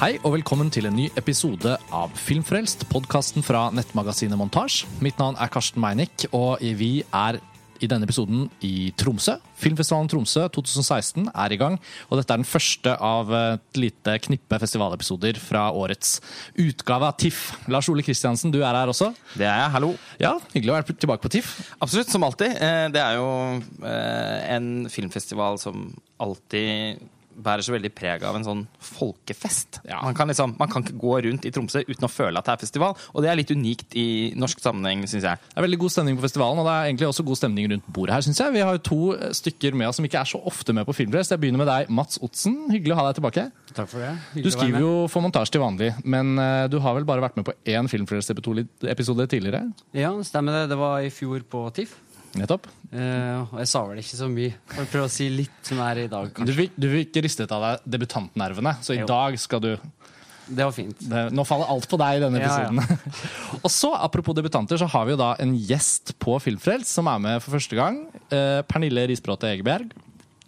Hei og velkommen til en ny episode av Filmfrelst, podkasten fra nettmagasinet Montasj. Mitt navn er Karsten Meinick, og vi er i denne episoden i Tromsø. Filmfestivalen Tromsø 2016 er i gang, og dette er den første av et lite knippe festivalepisoder fra årets utgave av TIFF. Lars Ole Kristiansen, du er her også. Det er jeg. Hallo. Ja, Hyggelig å være tilbake på TIFF. Absolutt, som alltid. Eh, Det er jo eh, en filmfestival som alltid bærer så veldig preg av en sånn folkefest. Ja. Man, kan liksom, man kan ikke gå rundt i Tromsø uten å føle at det er festival, og det er litt unikt i norsk sammenheng, syns jeg. Det er veldig god stemning på festivalen, og det er egentlig også god stemning rundt bordet her, synes jeg. Vi har jo to stykker med oss som ikke er så ofte med på Filmfest. Jeg begynner med deg, Mats Otsen. Hyggelig å ha deg tilbake. Takk for det. Du skriver jo for montasje til vanlig, men eh, du har vel bare vært med på én Filmfrelst-episode tidligere? Ja, stemmer det. Det var i fjor på TIFF. Nettopp. Uh, og jeg sa vel ikke så mye. Får prøve å si litt som er i dag, Du kanskje. fikk, du fikk ristet av deg debutantnervene, så i Jo. dag skal du Det var fint. det, Nå faller alt på deg i denne Ja, ja. episoden. og så, apropos debutanter, så har vi jo da en gjest på Filmfrelst som er med for første gang. Eh, Pernille Risbråte Egeberg.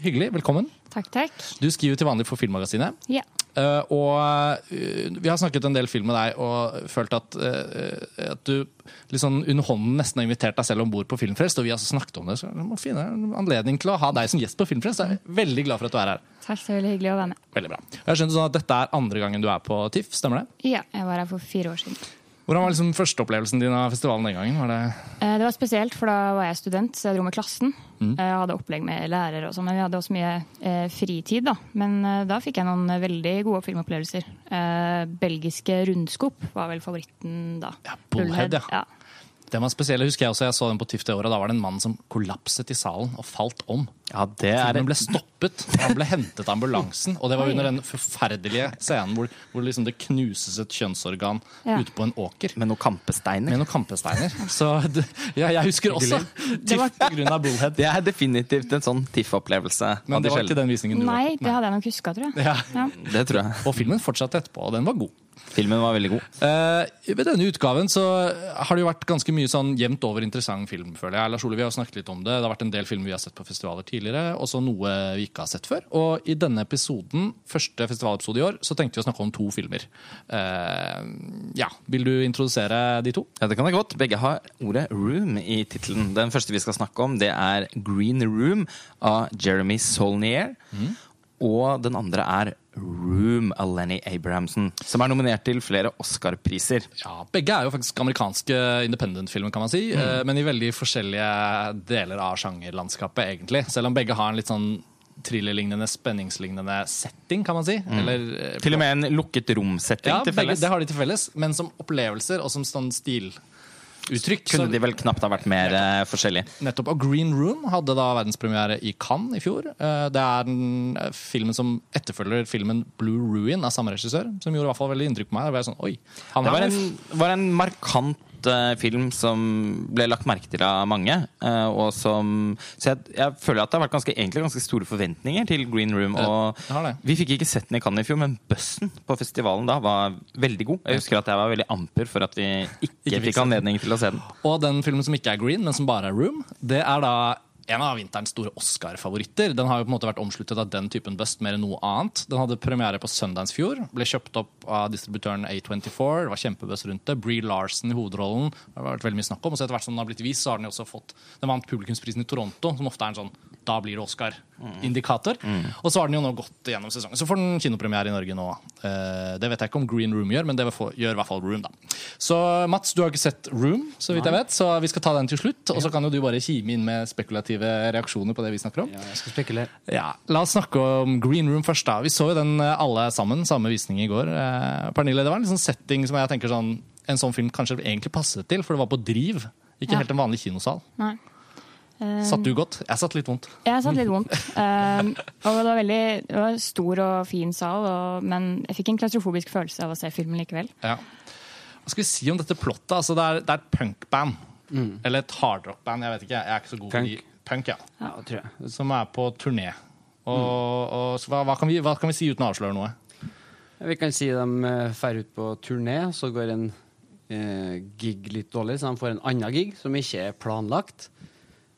Hyggelig. Velkommen. Takk, takk. Du skriver til vanlig for Filmmagasinet. Ja. Eh, og uh, vi har snakket en del film med deg og følt at, uh, at du sånn under hånden nesten har invitert deg selv om bord på Filmfrelst. Og vi har snakket om det, så vi må finne en anledning til å ha deg som gjest på Filmfrelst. Jeg er veldig glad for at du er her. Takk, er veldig hyggelig å være med. Veldig bra. Jeg skjønte sånn at Dette er andre gangen du er på TIFF, stemmer det? Ja, jeg var her for fire år siden. Hvordan var liksom førsteopplevelsen din av festivalen den gangen? Var det Eh, Det var spesielt, for da var jeg student, så jeg dro med klassen. Mm. Jeg hadde opplegg med lærere og sånn, men vi hadde også mye eh, fritid, da. Men eh, da fikk jeg noen eh, veldig gode filmopplevelser. Eh, belgiske rundskop var vel favoritten da. Ja, Bullhead, ja. ja. Den var spesiell, husker jeg også, jeg så den på TIFF det året. Da var det en mann som kollapset i salen og falt om. Ja, det er Filmen ble stoppet, han ble hentet av ambulansen. Og det var under den forferdelige scenen hvor, hvor liksom det knuses et kjønnsorgan Ja. ute på en åker. med noen kampesteiner. Med noen kampesteiner. Så det, ja, jeg husker også TIFF av Bullhead. Det er definitivt en sånn TIFF-opplevelse. Men det var ikke den visningen du var Nei, det hadde jeg nok huska, tror jeg. Ja. Ja. Det tror jeg. Og filmen fortsatte etterpå, og den var god. Filmen var veldig god. Uh, ved denne utgaven så har det jo vært ganske mye sånn jevnt over interessant film, føler jeg. Lars Ole, vi har snakket litt om det. Det har vært en del filmer vi har sett på festivaler tidligere, og så noe vi ikke har sett før. Og i denne episoden, første festivalepisode i år, så tenkte vi å snakke om to filmer. Uh, ja, vil du introdusere de to? Ja, det kan jeg godt. Begge har ordet 'room' i tittelen. Den første vi skal snakke om, det er 'Green Room' av Jeremy Saulnier. Og den andre er 'Room' av Lenny Abrahamsen, som er nominert til flere Oscar-priser. Ja, Begge er jo faktisk amerikanske independent-filmer, kan man si. mm. Men i veldig forskjellige deler av sjangerlandskapet, egentlig. Selv om begge har en litt sånn thrillerlignende, spenningslignende setting, kan man si. Eller, eh, Til og med en lukket rom-setting Ja, til begge, Ja, det har de til felles, men som opplevelser og som sånn stiluttrykk. Kunne de vel knapt ha vært mer nettopp. forskjellige. Nettopp. Og Green Room hadde da verdenspremiere i Cannes i fjor. Eh, Det er den eh, filmen som etterfølger filmen Blue Ruin av samme regissør, som gjorde i hvert fall veldig inntrykk på meg. Det var sånn, oi, han Det var en, var en markant eh, film som ble lagt merke til av mange. eh, og som, så jeg, jeg føler at det har vært ganske, egentlig ganske store forventninger til Green Room. Og vi fikk ikke sett den i Cannes i fjor, men bussen på festivalen da var veldig god. Jeg husker at jeg var veldig amper for at vi ikke, Ikke fikk anledning til å se den. Og den filmen som ikke er Green, men som bare er Room, det er da en av vinterens store Oscar-favoritter. Den har jo på en måte vært omsluttet av den typen bust mer enn noe annet. Den hadde premiere på Sundance fjor, ble kjøpt opp av distributøren A24. Det var kjempebuzz rundt det. Brie Larson i hovedrollen. Det har vært veldig mye snakk om. Og så etter hvert som den har blitt vist, så har den jo også fått Den vant publikumsprisen i Toronto, som ofte er en sånn da blir det Oscar-indikator. Og så har den jo nå gått gjennom sesongen. Så får den kinopremiere i Norge nå. Eh, det vet jeg ikke om Green Room gjør, men det får- gjør i hvert fall Room, da. Så Mats, du har ikke sett Room, så vidt jeg vet, så vi skal ta den til slutt. Og så kan jo du bare kime inn med spekulative reaksjoner på det vi snakker om. Ja, jeg skal spekulere. Ja, La oss snakke om Green Room først. da Vi så jo den eh, alle sammen, samme visning i går. Eh, Pernille, det var en sånn setting som jeg tenker sånn en sånn film kanskje egentlig passet til, for det var på Driv. Ikke Ja. helt en vanlig kinosal. Nei. Eh, Satt du godt? Jeg satt litt vondt. Jeg satt litt vondt. Um, og det var veldig det var en stor og fin sal, og, men jeg fikk en klaustrofobisk følelse av å se filmen likevel. Ja. Hva skal vi si om dette plottet? Altså, det, er, det er et punkband. Eller et hardrockband. Jeg vet ikke, jeg er ikke så god på Punk. i Punk, ja. Ja, tror jeg. Som er på turné. Og, og så hva, hva, kan vi, hva kan vi si uten å avsløre noe? Vi kan si de drar ut på turné, så går en eh, gig litt dårlig, så de får en annen gig som ikke er planlagt.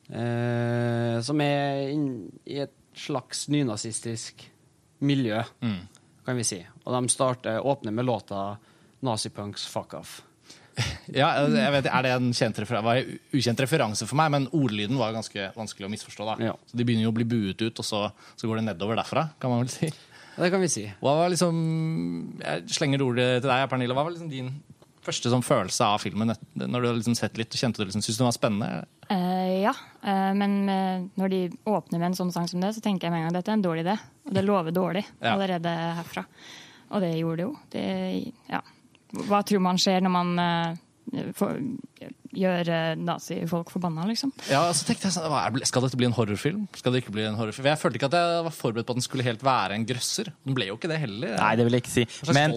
Eh, som er inn, i et slags nynazistisk miljø. Mm. kan vi si. Og de starter, åpner med låta 'Nazipunks Fuck Off'. Ja, jeg vet, er det en kjent var en ukjent referanse for meg, men ordlyden var ganske vanskelig å misforstå. da. Ja. Så De begynner jo å bli buet ut, og så, så går det nedover derfra. kan man vel si. Det kan vi si. Hva var liksom, Jeg slenger ordet til deg, Pernille. Hva var liksom din første sånn følelse av filmen når du har liksom sett litt og kjente du liksom, syntes den var spennende? Uh, ja, uh, men uh, når de åpner med en sånn sang som det, så tenker jeg med en gang at dette er en dårlig idé. Og det lover dårlig Ja. allerede herfra. Og det gjorde det jo. Det, ja. Hva tror man skjer når man eh, får, gjør eh, nazifolk forbanna, liksom? Ja, så tenkte jeg sånn, hva er Skal dette bli en horrorfilm? Skal det ikke bli en horrorfilm? Jeg følte ikke at jeg var forberedt på at den skulle helt være en grøsser. Den ble jo ikke det heller. Nei, det vil jeg ikke si. Men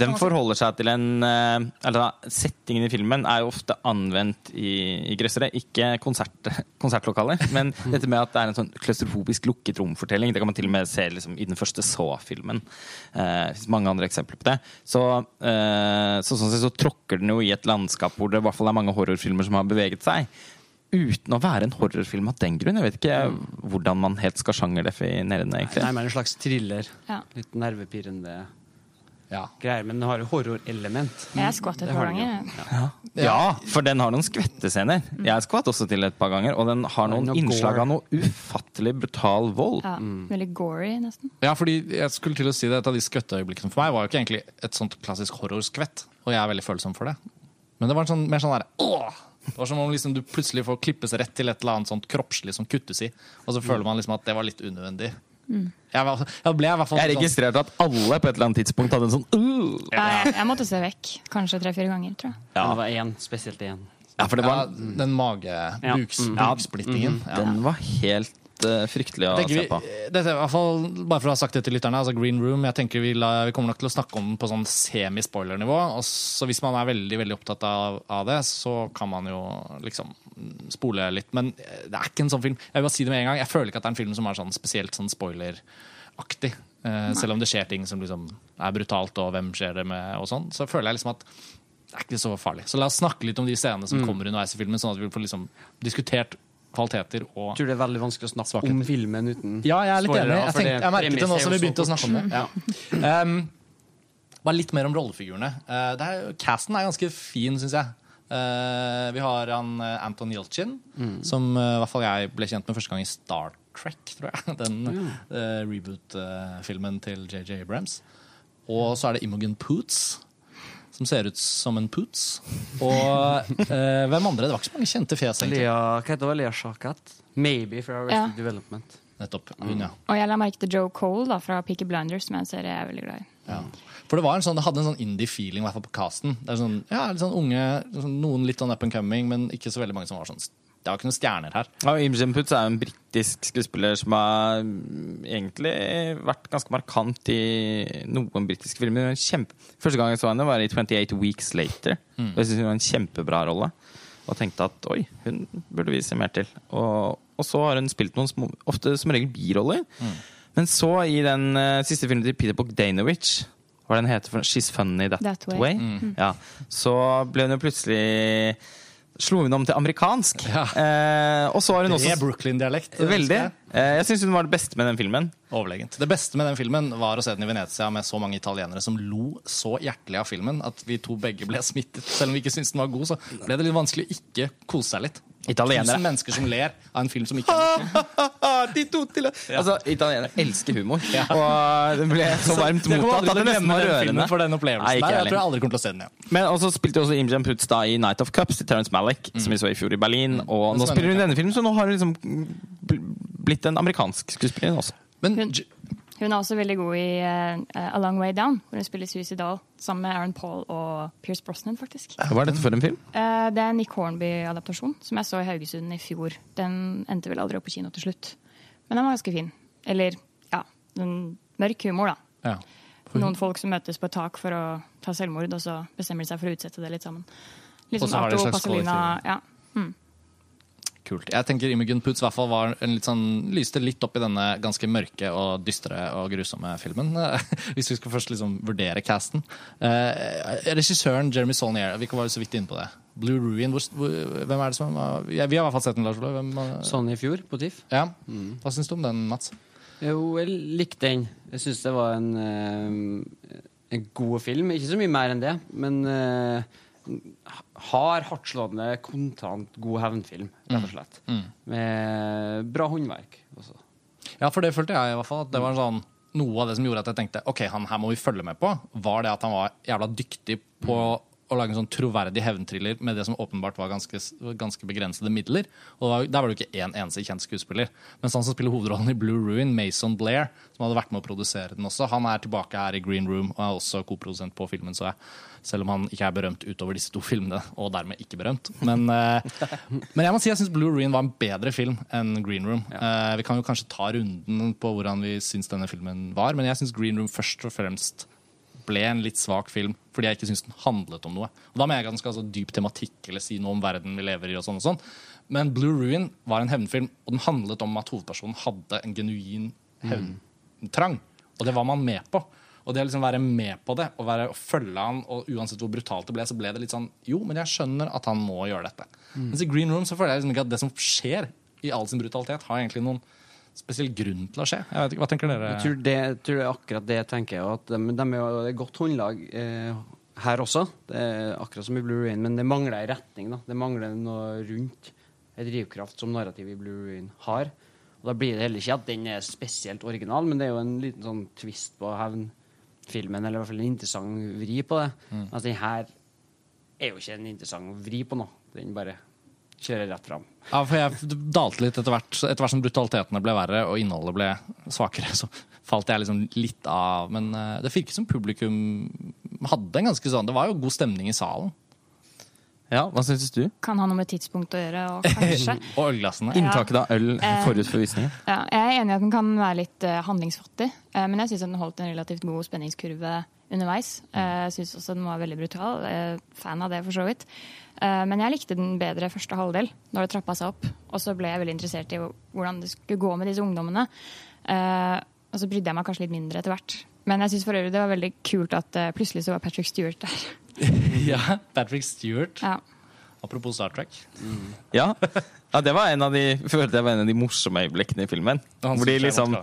den forholder seg til en eh, Eller da, settingen i filmen er jo ofte anvendt i, i grøssere. Ikke konsert, konsertlokaler, men dette med at det er en sånn klaustrofobisk lukket romfortelling. Det kan man til og med se liksom, i den første Så-filmen. Eh, det finnes mange andre eksempler på det. Så, eh, så sånn sett så tråkker den jo i et landskap hvor det i hvert fall er mange horrorfilmer som har beveget seg. Uten å være en horrorfilm av den grunn. Jeg vet ikke hvordan man helt skal sjangerdefinere den. egentlig. men en slags thriller. Ja. Litt nervepirrende Ja. greier. Men den har jo horrorelement. Jeg skvatt et par ganger. ja. Ja, for den har noen skvettescener. Jeg skvatt også til et par ganger. Og den har noen innslag gore. av noe ufattelig brutal vold. Ja, Veldig gory, nesten. Ja, fordi jeg skulle til å si det, Et av de skvetteøyeblikkene for meg var jo ikke egentlig et sånt klassisk horrorskvett. Og jeg er veldig følsom for det. Men det var en sånn, mer sånn der, åh! Det var som om liksom du plutselig får klippes rett til et eller annet sånt kroppslig som kuttes i. Og så føler man liksom at det var litt unødvendig. Jeg, var, jeg ble i hvert fall Jeg sånn- registrerte at alle på et eller annet tidspunkt hadde en sånn uh! Jeg, jeg måtte se vekk. Kanskje tre-fire ganger, tror jeg. Ja. Det var én, spesielt én. Ja, for det ja, var, Den mage, Ja. buks, Mm. buksplittingen. Ja. den var helt uh, fryktelig å Tenker se vi, på. dette, er i hvert fall, bare for å ha sagt det til lytterne, altså Green Room jeg tenker vi, la, vi kommer nok til å snakke om den på sånn semi-spoiler-nivå. og Så hvis man er veldig veldig opptatt av, av det, så kan man jo liksom spole litt. Men det er ikke en sånn film. Jeg vil bare si det med en gang, jeg føler ikke at det er en film som er sånn spesielt sånn spoileraktig. Uh, selv om det skjer ting som liksom er brutalt, og hvem skjer det med, og sånn. Så føler jeg liksom at det er ikke så farlig. Så la oss snakke litt om de scenene som kommer underveis i filmen, sånn at vi får liksom diskutert kvaliteter og Jeg tror det er veldig vanskelig å snakke Svakheter. om filmen uten ja, jeg er litt enig. Jeg, tenkte, jeg merket det nå som vi begynte å snakke om det. Ja. Um, bare litt mer om rollefigurene. Uh, det er, casten er ganske fin, syns jeg. Uh, vi har han uh, Anton Yelchin, som uh, i hvert fall jeg ble kjent med første gang i Star Trek, tror jeg. Den uh, reboot-filmen til JJ Abrams. Og så er det Imogen Poots. Som ser ut som en poots. Og eh, hvem andre? Det var ikke så mange kjente fjes. egentlig. Lea, hva heter hun? Lea Shakat? Maybe fra Arrested Ja. Development. Nettopp. Hun, ja. Og jeg la merke til Joe Cole da, fra Peaky Blinders, som er en serie jeg er veldig glad i. Ja. For det, var en sånn, det hadde en sånn indie-feeling i hvert fall på casten. Det er sånn, ja, litt sånn unge, sånn, Noen litt sånn up and coming, men ikke så veldig mange som var sånn Det var ikke noen stjerner her. Ja, Imogen Putz er jo en britisk skuespiller som har mm, egentlig vært ganske markant i noen britiske filmer. Er Kjempe... Første gang jeg så henne, var i 28 Weeks Later. Og jeg synes hun var en kjempebra rolle. Og tenkte at oi, hun burde vi se mer til. Og, og så har hun spilt noen små, ofte som regel biroller. Men så, i den uh, siste filmen til Peter Bogdanovich hva den heter for She's Funny That, That Way. Way. Ja. Så ble hun jo plutselig Slo hun om til amerikansk. Ja. Eh, og så har hun Det også er Brooklyn-dialekt. Veldig. Jeg. Eh, jeg syns hun var det beste med den filmen. Overlegent. Det beste med den filmen var å se den i Venezia med så mange italienere som lo så hjertelig av filmen at vi to begge ble smittet. Selv om vi ikke syntes den var god, så ble det litt vanskelig å ikke kose seg litt. Italienere. Tusen mennesker som ler av en film som ikke er. De to til Altså, Italienere elsker humor. Og det ble så varmt mottatt at det nesten var rørende. for den opplevelsen. Nei, der. Jeg tror jeg aldri kommer til å se den igjen. Men også spilte også Imjan Putz da i Night of Cups til Terence Malick, som vi så i fjor i Berlin. Og Mm. nå spennende. spiller hun denne filmen, så nå har hun liksom blitt en amerikansk skuespiller også. Men Hun, hun er også veldig god i uh, A Long Way Down, hvor hun spiller Suicidal sammen med Aaron Paul og Pierce Brosnan, faktisk. Hva er dette for en film? Uh, det er en Nick Hornby-adaptasjon som jeg så i Haugesund i fjor. Den endte vel aldri opp på kino til slutt. Men den var ganske fin. Eller, ja, mørk humor, da. ja. Noen folk som møtes på et tak for å ta selvmord, og så bestemmer de seg for å utsette det litt sammen. Liksom Og så har de et en slags Pasolina. Ja. Kult. Jeg tenker Imogen Poots hvert fall var en litt sånn, lyste litt opp i denne ganske mørke og dystre og grusomme filmen. Hvis vi skal først liksom vurdere casten. Eh, regissøren Jeremy Solnier, vi var jo så vidt inne på det. Blue Ruin, hvor, hvem er det som ja, Vi har i hvert fall sett den, Lars Olav. Sånn i fjor, på TIFF. Ja. Hva syns du om den, Mats? Jo, jeg likte den. Jeg syns det var en, eh, en god film. Ikke så mye mer enn det, men eh, hard, hardtslående, kontant god hevnfilm, rett og slett. Med bra håndverk også. Ja, for det følte jeg i hvert fall. At det var sånn, noe av det som gjorde at jeg tenkte ok, han her må vi følge med på, var det at han var jævla dyktig på å lage en sånn troverdig hevntriller med det som åpenbart var ganske, ganske begrensede midler. Og Der var det jo ikke én eneste kjent skuespiller. Mens han som spiller hovedrollen i Blue Ruin, Mason Blair, som hadde vært med å produsere den også, han er tilbake her i Green Room og er også koprodusent på filmen, så jeg. Selv om han ikke er berømt utover disse to filmene, og dermed ikke berømt. Men, eh, men jeg må si jeg syns Blue Ruin var en bedre film enn Green Room. Eh, vi kan jo kanskje ta runden på hvordan vi syns denne filmen var, men jeg syns Green Room først og fremst ble en litt svak film fordi jeg ikke syns den handlet om noe. Og Da mener jeg at den skal ha så dyp tematikk eller si noe om verden vi lever i. og sånn og sånn. Men Blue Ruin var en hevnfilm, og den handlet om at hovedpersonen hadde en genuin hevntrang. Og det var man med på. Og det å liksom være med på det og, være, og følge han, og uansett hvor brutalt det ble, så ble det litt sånn Jo, men jeg skjønner at han må gjøre dette. Mens i Green Room så føler jeg liksom ikke at det som skjer i all sin brutalitet, har egentlig noen spesiell grunn til å skje. Jeg vet ikke, Hva tenker dere? Jeg tror det, tror det er akkurat det jeg tenker. At de, de er jo et godt håndlag eh, her også, det er akkurat som i Blue Rain, men det mangler en retning. da. Det mangler noe rundt en drivkraft som narrativet i Blue Rain har. Og Da blir det heller ikke at den er spesielt original, men det er jo en liten sånn twist på hevnfilmen, eller i hvert fall en interessant vri på det. Altså, den her er jo ikke en interessant vri på noe. Den bare kjører rett fram. Ja, for jeg dalte litt etter hvert. Etter hvert som brutalitetene ble verre og innholdet ble svakere, så falt jeg liksom litt av. Men eh, det virket som publikum hadde en ganske sånn Det var jo god stemning i salen. Ja, Hva syns du? Kan ha noe med tidspunkt å gjøre, og kanskje. Og ølglassene. Inntaket av øl Eh, forut for visningen? Ja, jeg er enig i at den kan være litt eh, handlingsfattig, men jeg syns den holdt en relativt god spenningskurve underveis. Eh, jeg syns også den var veldig brutal. Fan av det, for så vidt. Eh, men jeg likte den bedre første halvdel, når det trappa seg opp. Og så ble jeg veldig interessert i hvordan det skulle gå med disse ungdommene. Eh, og så brydde jeg meg kanskje litt mindre etter hvert. Men jeg syns for øvrig det var veldig kult at plutselig så var Patrick Stewart der. Ja, Patrick Stewart. Ja. Apropos Star Trek. Ja. ja, det var en av de følte det var en av de morsomme øyeblikkene i filmen. Hvor de liksom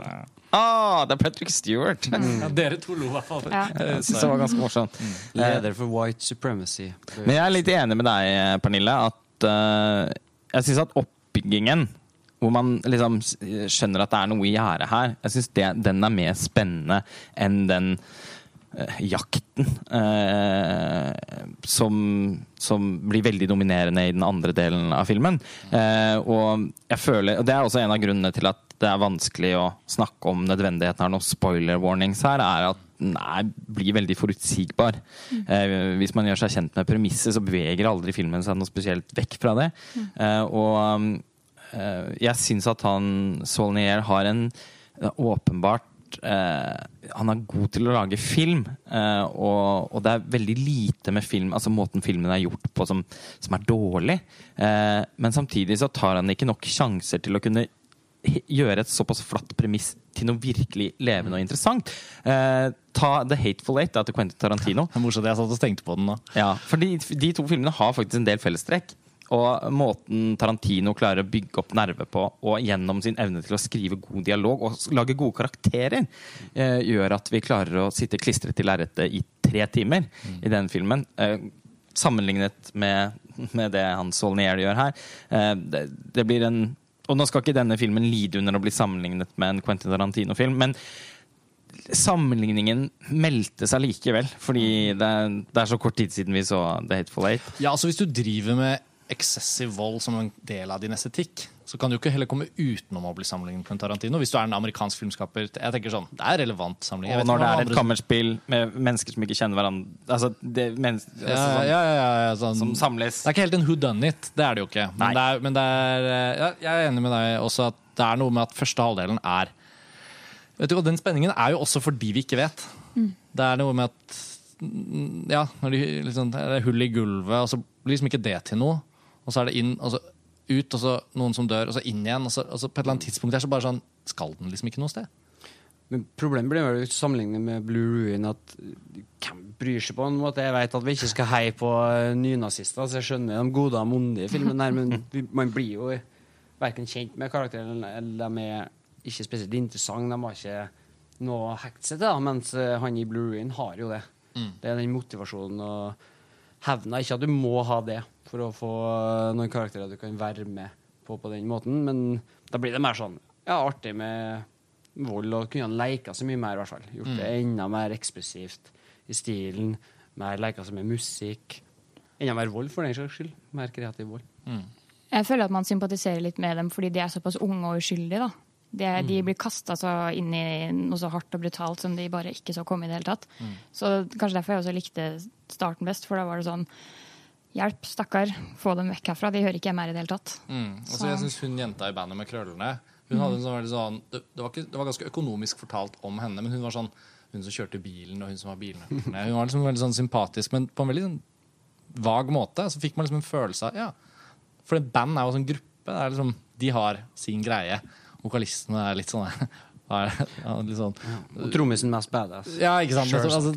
Ah, det er Patrick Stewart! Ja, dere to lo i hvert fall. Ja. Jeg synes det var ganske morsomt. Leder for white supremacy. Men jeg er litt enig med deg, Pernille, at uh, jeg syns at oppbyggingen hvor man liksom skjønner at det er noe i gjære her. Jeg syns den er mer spennende enn den eh, jakten eh, som, som blir veldig dominerende i den andre delen av filmen. Eh, og jeg føler, og det er også en av grunnene til at det er vanskelig å snakke om nødvendigheten av noen spoiler warnings her, er at den blir veldig forutsigbar. Eh, hvis man gjør seg kjent med premisset, så beveger aldri filmen seg noe spesielt vekk fra det. Eh, og eh, jeg syns at han Saulnier har en eh, åpenbart eh, Han er god til å lage film, eh, og, og det er veldig lite med film, altså måten filmen er gjort på som, som er dårlig. Eh, men samtidig så tar han ikke nok sjanser til å kunne gjøre et såpass flatt premiss til noe virkelig levende og interessant. Eh, ta The Hateful Eight da, til Quentin Tarantino. Det er morsomt jeg satt og tenkte på den nå. Ja, for de, de to filmene har faktisk en del fellestrekk. Og måten Tarantino klarer å bygge opp nerve på, og gjennom sin evne til å skrive god dialog og lage gode karakterer, eh, gjør at vi klarer å sitte klistret til lerretet i tre timer i den filmen. Eh, sammenlignet med, med det han Saulnier gjør her. Eh, det, det blir en Og nå skal ikke denne filmen lide under å bli sammenlignet med en Quentin Tarantino-film, men sammenligningen meldte seg likevel. Fordi det er, det er så kort tid siden vi så The Hateful Eight. Ja, altså Hvis du driver med eksessiv vold som en del av din estetikk, så kan du ikke heller komme utenom å bli sammenlignet med Tarantino. Hvis du er en amerikansk filmskaper. Jeg tenker sånn, Det er relevant sammenligning. Og når det er et andre- kammerspill med mennesker som ikke kjenner hverandre altså, det, mennes, ja, altså, sånn, ja, ja, ja, sånn, Som samles. Det er ikke helt en who done it, det er det jo ikke. Men, det er, men det er, eh, ja, jeg er enig med deg også at det er noe med at første halvdelen er Vet du, Og den spenningen er jo også fordi vi ikke vet. Det er noe med at mm, Ja, når de, liksom, det er hull i gulvet, og så blir liksom ikke det til noe. Og så er det inn, og så ut, og så noen som dør, og så inn igjen. Og så, og så på et eller annet tidspunkt er det så bare sånn Skal den liksom ikke noe sted? Men problemet blir vel sammenlignet med Blue Ruin at hvem bryr seg på en måte? Jeg vet at vi ikke skal heie på eh, nynazister, så jeg skjønner de gode og onde i filmen her, men man blir jo verken kjent med karakterene eller de er ikke spesielt interessant. De har ikke noe å hekte seg til, mens eh, han i Blue Ruin har jo det. Det er den motivasjonen og hevna. Ikke at du må ha det for å få eh, noen karakterer du kan være med på på den måten, men da blir det mer sånn ja, artig med vold, og kunne leka så mye mer, i hvert fall. Gjort det enda mer ekspressivt i stilen. Mer leka seg med musikk. Enda mer vold, for den saks skyld. Mer kreativ vold. Jeg føler at man sympatiserer litt med dem fordi de er såpass unge og uskyldige. da. De, mm. de blir kasta så inn i noe så hardt og brutalt som de bare ikke så komme i det hele tatt. Så kanskje derfor jeg også likte starten best, for da var det sånn Hjelp, stakkar, få dem vekk herfra. De hører ikke hjemme her i det hele tatt. Mm. Altså, jeg synes hun jenta i bandet med krøllene Hun hadde en sånn, veldig sånn det, det, var ikke, det var ganske økonomisk fortalt om henne, men hun var sånn Hun som kjørte bilen, og hun som var bilnøklene. Hun var liksom veldig sånn sympatisk, men på en veldig sånn vag måte. Så fikk man liksom en følelse av Ja, for et band er jo sånn gruppe. Det er liksom, de har sin greie. Vokalistene er litt sånn sånn Og trommisen mest badass. ja, ikke sant? Sure Altså,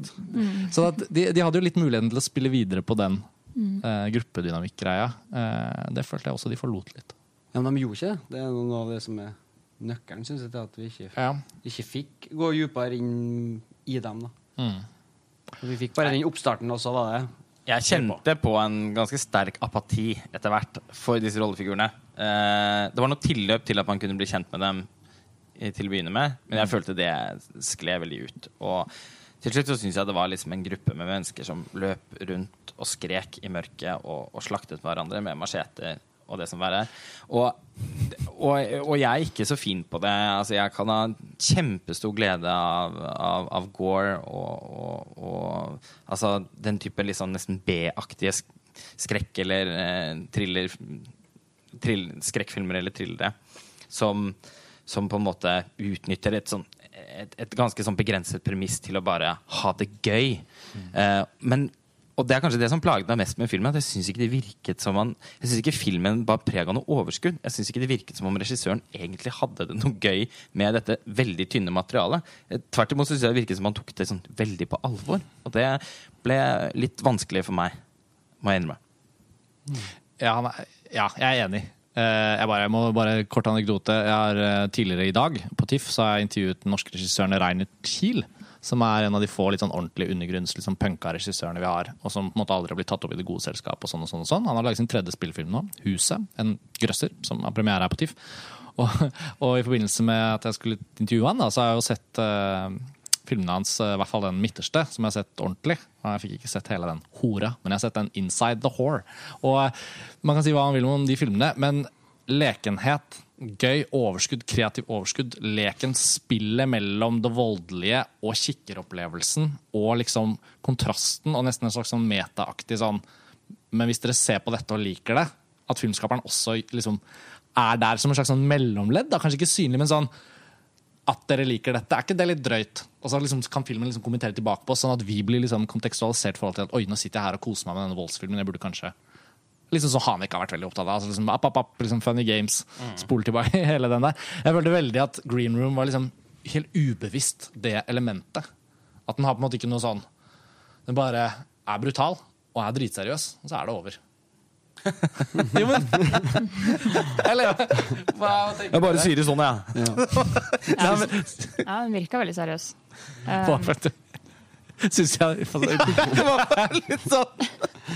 Så at de, de hadde jo litt muligheten til å spille videre på den eh, gruppedynamikk-greia. Eh, det følte jeg også de forlot litt. Ja, men de gjorde ikke det. Det er noe av det som er nøkkelen, syns jeg, til at vi ikke, Ja. ikke fikk gå dypere inn i dem. da. Mm. Vi fikk bare den oppstarten, og så var det Jeg kjente på en ganske sterk apati etter hvert for disse rollefigurene. Eh, det var noe tilløp til at man kunne bli kjent med dem til å begynne med, men jeg følte det skled veldig ut. Og til slutt så syns jeg det var liksom en gruppe med mennesker som løp rundt og skrek i mørket og, og slaktet hverandre med macheter og det som verre er. Og, og, og jeg er ikke så fin på det. Altså, jeg kan ha kjempestor glede av, av, av Gore og, og, altså, den type sånn nesten B-aktige skrekk- eller eh, thriller trill, skrekkfilmer eller thrillere som, som på en måte utnytter et, sånn, et, et ganske sånn begrenset premiss til å bare ha det gøy. Eh, men og det er kanskje det som plaget meg mest med filmen. At jeg synes ikke det virket som man, Jeg synes ikke filmen bar preg av noe overskudd. Jeg synes ikke det virket som om regissøren egentlig hadde det noe gøy med dette veldig tynne materialet. Eh, Tvert imot synes jeg det virket som han tok det sånn veldig på alvor. Og det ble litt vanskelig for meg, må jeg innrømme. Ja, ja, jeg er enig. Eh, Jeg, bare, jeg må bare Kort anekdote. Jeg har eh, Tidligere i dag på TIFF så har jeg intervjuet den norske regissøren Reiner Kiel. Som er en av de få litt sånn ordentlig undergrunns liksom punka regissørene vi har. Og som på en måte aldri har blitt tatt opp i det gode selskapet. og sånn og sånn og sånn. Han har laget sin tredje spillfilm nå, 'Huset'. En grøsser som har premiere her på TIFF. Og, og i forbindelse med at jeg skulle intervjue han, da, så har jeg jo sett eh, filmene hans, eh, i hvert fall den midterste, som jeg har sett ordentlig. Jeg fikk ikke sett hele den hora, men jeg har sett den Inside the Whore. Og eh, Man kan si hva man vil om de filmene, men lekenhet, gøy, overskudd, kreativ overskudd, leken, spillet mellom det voldelige og kikkeropplevelsen, og liksom kontrasten og nesten en slags sånn metaaktig sånn Men hvis dere ser på dette og liker det, at filmskaperen også liksom er der som en slags sånn mellomledd, da, kanskje ikke synlig, men sånn at dere liker dette. Er ikke det litt drøyt? Og så liksom kan filmen liksom kommentere tilbake på oss, sånn at vi blir liksom kontekstualisert forhold til at oi, nå sitter jeg her og koser meg med denne voldsfilmen. Jeg burde kanskje Liksom som Hanek har vært veldig opptatt av. Altså liksom, app, app, app, liksom Funny games. Spole tilbake hele den der. Jeg følte veldig at Green Room var liksom helt ubevisst det elementet. At den har på en måte ikke noe sånn Den bare er brutal og er dritseriøs, og så er det over. Jo, men Eller hva tenker Jeg bare sier det sånn, jeg. Ja, ja den virka veldig seriøs. Du? Syns jeg Det var litt sånn.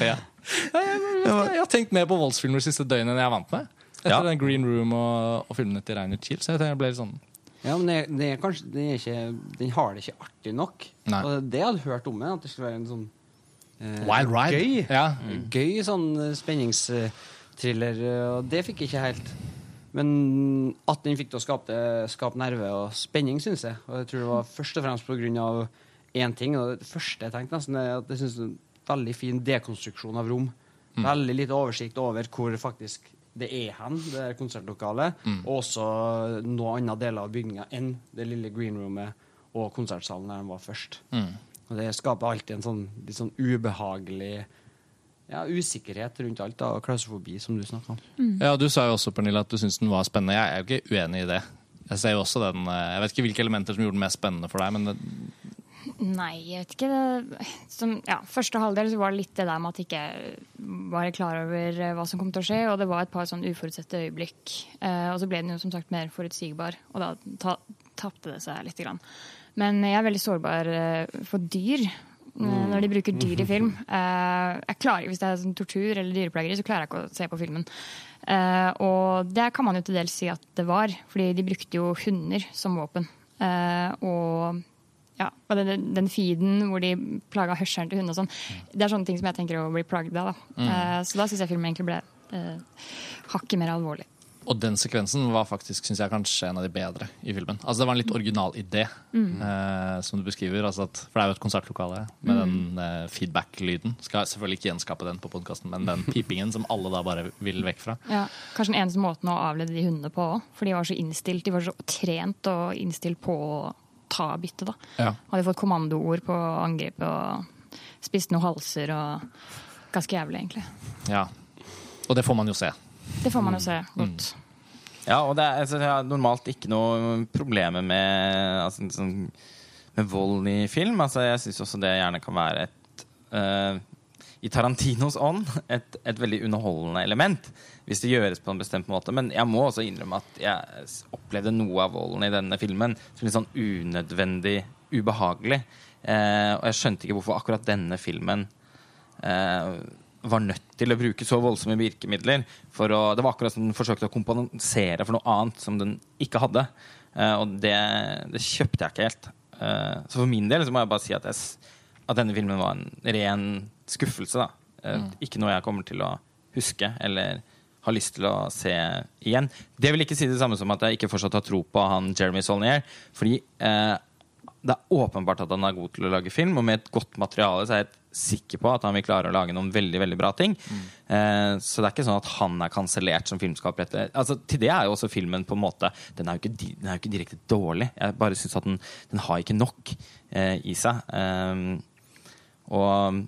ja. Jeg, jeg, jeg har tenkt mer på voldsfilmer de siste døgnet enn jeg er vant med. Etter Ja. den Green Room og, og filmene til Reiner Chiel. Så jeg jeg ble litt sånn Ja, men det, det er kanskje, den, er ikke, den har det ikke artig nok. Nei. Og det jeg hadde hørt om den, at det skulle være en sånn Wild Ride. Gøy, Ja. gøy sånn spenningstriller spenningsthriller. eh, Og det fikk jeg ikke helt. Men at den fikk til å skape, skape nerve og spenning, syns jeg. Og jeg tror det var først og fremst av én ting. Og det første jeg tenkte, nesten, er at jeg synes det er en veldig fin dekonstruksjon av rom. Veldig lite oversikt over hvor faktisk det er hen, det er konsertlokalet. Og også noen andre deler av bygninga enn det lille greenroomet og konsertsalen der den var først. Og det skaper alltid en sånn litt sånn ubehagelig ja, usikkerhet rundt alt, da, og klaustrofobi, som du snakka om. Ja, Du sa jo også Pernille, at du syntes den var spennende. Jeg er jo ikke uenig i det. Jeg ser jo også den, eh, jeg vet ikke hvilke elementer som gjorde den mest spennende for deg, men det, Nei, jeg vet ikke. Det- Som, ja, første halvdel så var det litt det der med at jeg ikke var klar over eh, hva som kom til å skje. Og det var et par sånn uforutsette øyeblikk. Eh, og så ble den jo som sagt mer forutsigbar, og da ta, tapte det seg litt. Grann. Men jeg er veldig sårbar eh, for dyr. eh, Når de bruker dyr i film. Eh, jeg klarer, Hvis det er sånn tortur eller dyreplageri, så klarer jeg ikke å se på filmen. Og det kan man jo til dels si at det var, fordi de brukte jo hunder som våpen. Og ja, og den, den feeden hvor de plaga hørselen til hundene og sånn. Det er sånne ting som jeg tenker å bli plagd av. Da. Mm. så da syns jeg filmen egentlig ble eh, hakket mer alvorlig. Og den sekvensen var faktisk synes jeg, kanskje en av de bedre i filmen. Altså Det var en litt original idé, eh, som du beskriver. Altså at, for det er jo et konsertlokale med den eh, feedback-lyden. Skal selvfølgelig ikke gjenskape den på podkasten, men den pipingen som alle da bare vil vekk fra. Ja, kanskje den eneste måten å avlede de hundene på òg. For de var så innstilt, de var så trent og innstilt på å ta byttet. da. Ja. Hadde fått kommandoord på angrepet og spist noen halser og Ganske jævlig, egentlig. ja. Og det får man jo se. Det får man jo se godt. Ja, og det er, altså, jeg har normalt ikke noe problemer med, altså, sånn, med vold i film. Altså, jeg syns også det gjerne kan være et uh, I Tarantinos ånd et, et veldig underholdende element. Hvis det gjøres på en bestemt måte. Men jeg må også innrømme at jeg opplevde noe av volden i denne filmen som litt sånn unødvendig ubehagelig. Eh, og jeg skjønte ikke hvorfor akkurat denne filmen eh, var nødt til å bruke så voldsomme virkemidler. For å, det var akkurat som den forsøkte å kompensere for noe annet som den ikke hadde. Eh, og det, det kjøpte jeg ikke helt. Eh, så for min del så må jeg bare si at, jeg, at denne filmen var en ren skuffelse. Da. Eh, Ikke noe jeg kommer til å huske eller har lyst til å se igjen. Det vil ikke si det samme som at jeg ikke fortsatt har tro på han Jeremy Solnier. Fordi eh, det er åpenbart at han er god til å lage film, og med et godt materiale så er jeg sikker på at han vil klare å lage noen veldig veldig bra ting. Eh, så det er ikke sånn at han er kansellert som filmskaper. Etter. Altså, til det er jo også filmen på en måte Den er jo ikke, den er jo ikke direkte dårlig. Jeg bare syns at den, den har ikke nok eh, i seg. Eh, og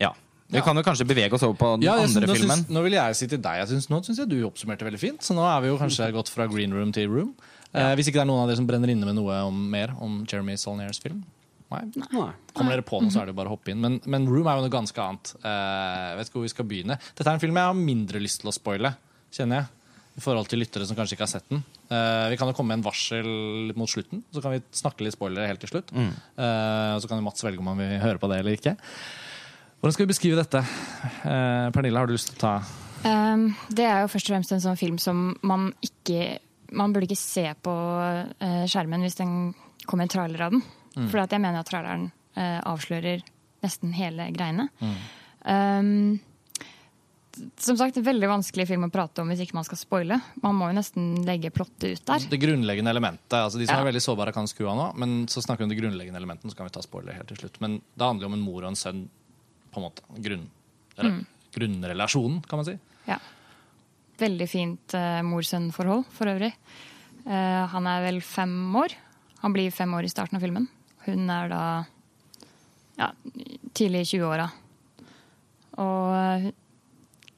ja. Vi Ja. kan jo kanskje bevege oss over på den Ja, andre synes, filmen. Synes, nå vil jeg si til deg synes, Nå syns jeg du oppsummerte veldig fint. Så nå er vi jo kanskje gått fra green room til room. Eh, hvis ikke det er noen av dere som brenner inne med noe om, mer om Jeremy Saulniers film. Nei. Nei. Kommer dere på noe, så er det bare å hoppe inn. Men, men Room er jo noe ganske annet. Eh, jeg vet ikke hvor vi skal begynne. Dette er en film jeg har mindre lyst til å spoile, kjenner jeg. I forhold til lyttere som kanskje ikke har sett den. Eh, vi kan jo komme med en varsel mot slutten, så kan vi snakke litt spoilere helt til slutt. Mm. Eh, og så kan jo Mats velge om han vil høre på det eller ikke. Hvordan skal vi beskrive dette? Eh, Pernille, har du lyst til å ta Um, det er jo først og fremst en sånn film som man ikke Man burde ikke se på skjermen hvis den kommer en trailer av den. For jeg mener at traileren eh, avslører nesten hele greiene. Um, som sagt, en veldig vanskelig film å prate om hvis ikke man skal spoile. Man må jo nesten legge plottet ut der. det grunnleggende elementet? altså De som Ja. er veldig sårbare, kan skru av nå. Men så snakker vi om det grunnleggende elementet, så kan vi ta spoiler helt til slutt. Men det handler om en mor og en sønn, på en måte. Grunn, eller, Grunnrelasjonen, kan man si. Ja. Veldig fint eh, mor-sønn-forhold for øvrig. Uh, han er vel fem år. Han blir fem år i starten av filmen. Hun er da ja, tidlig i 20-åra. Og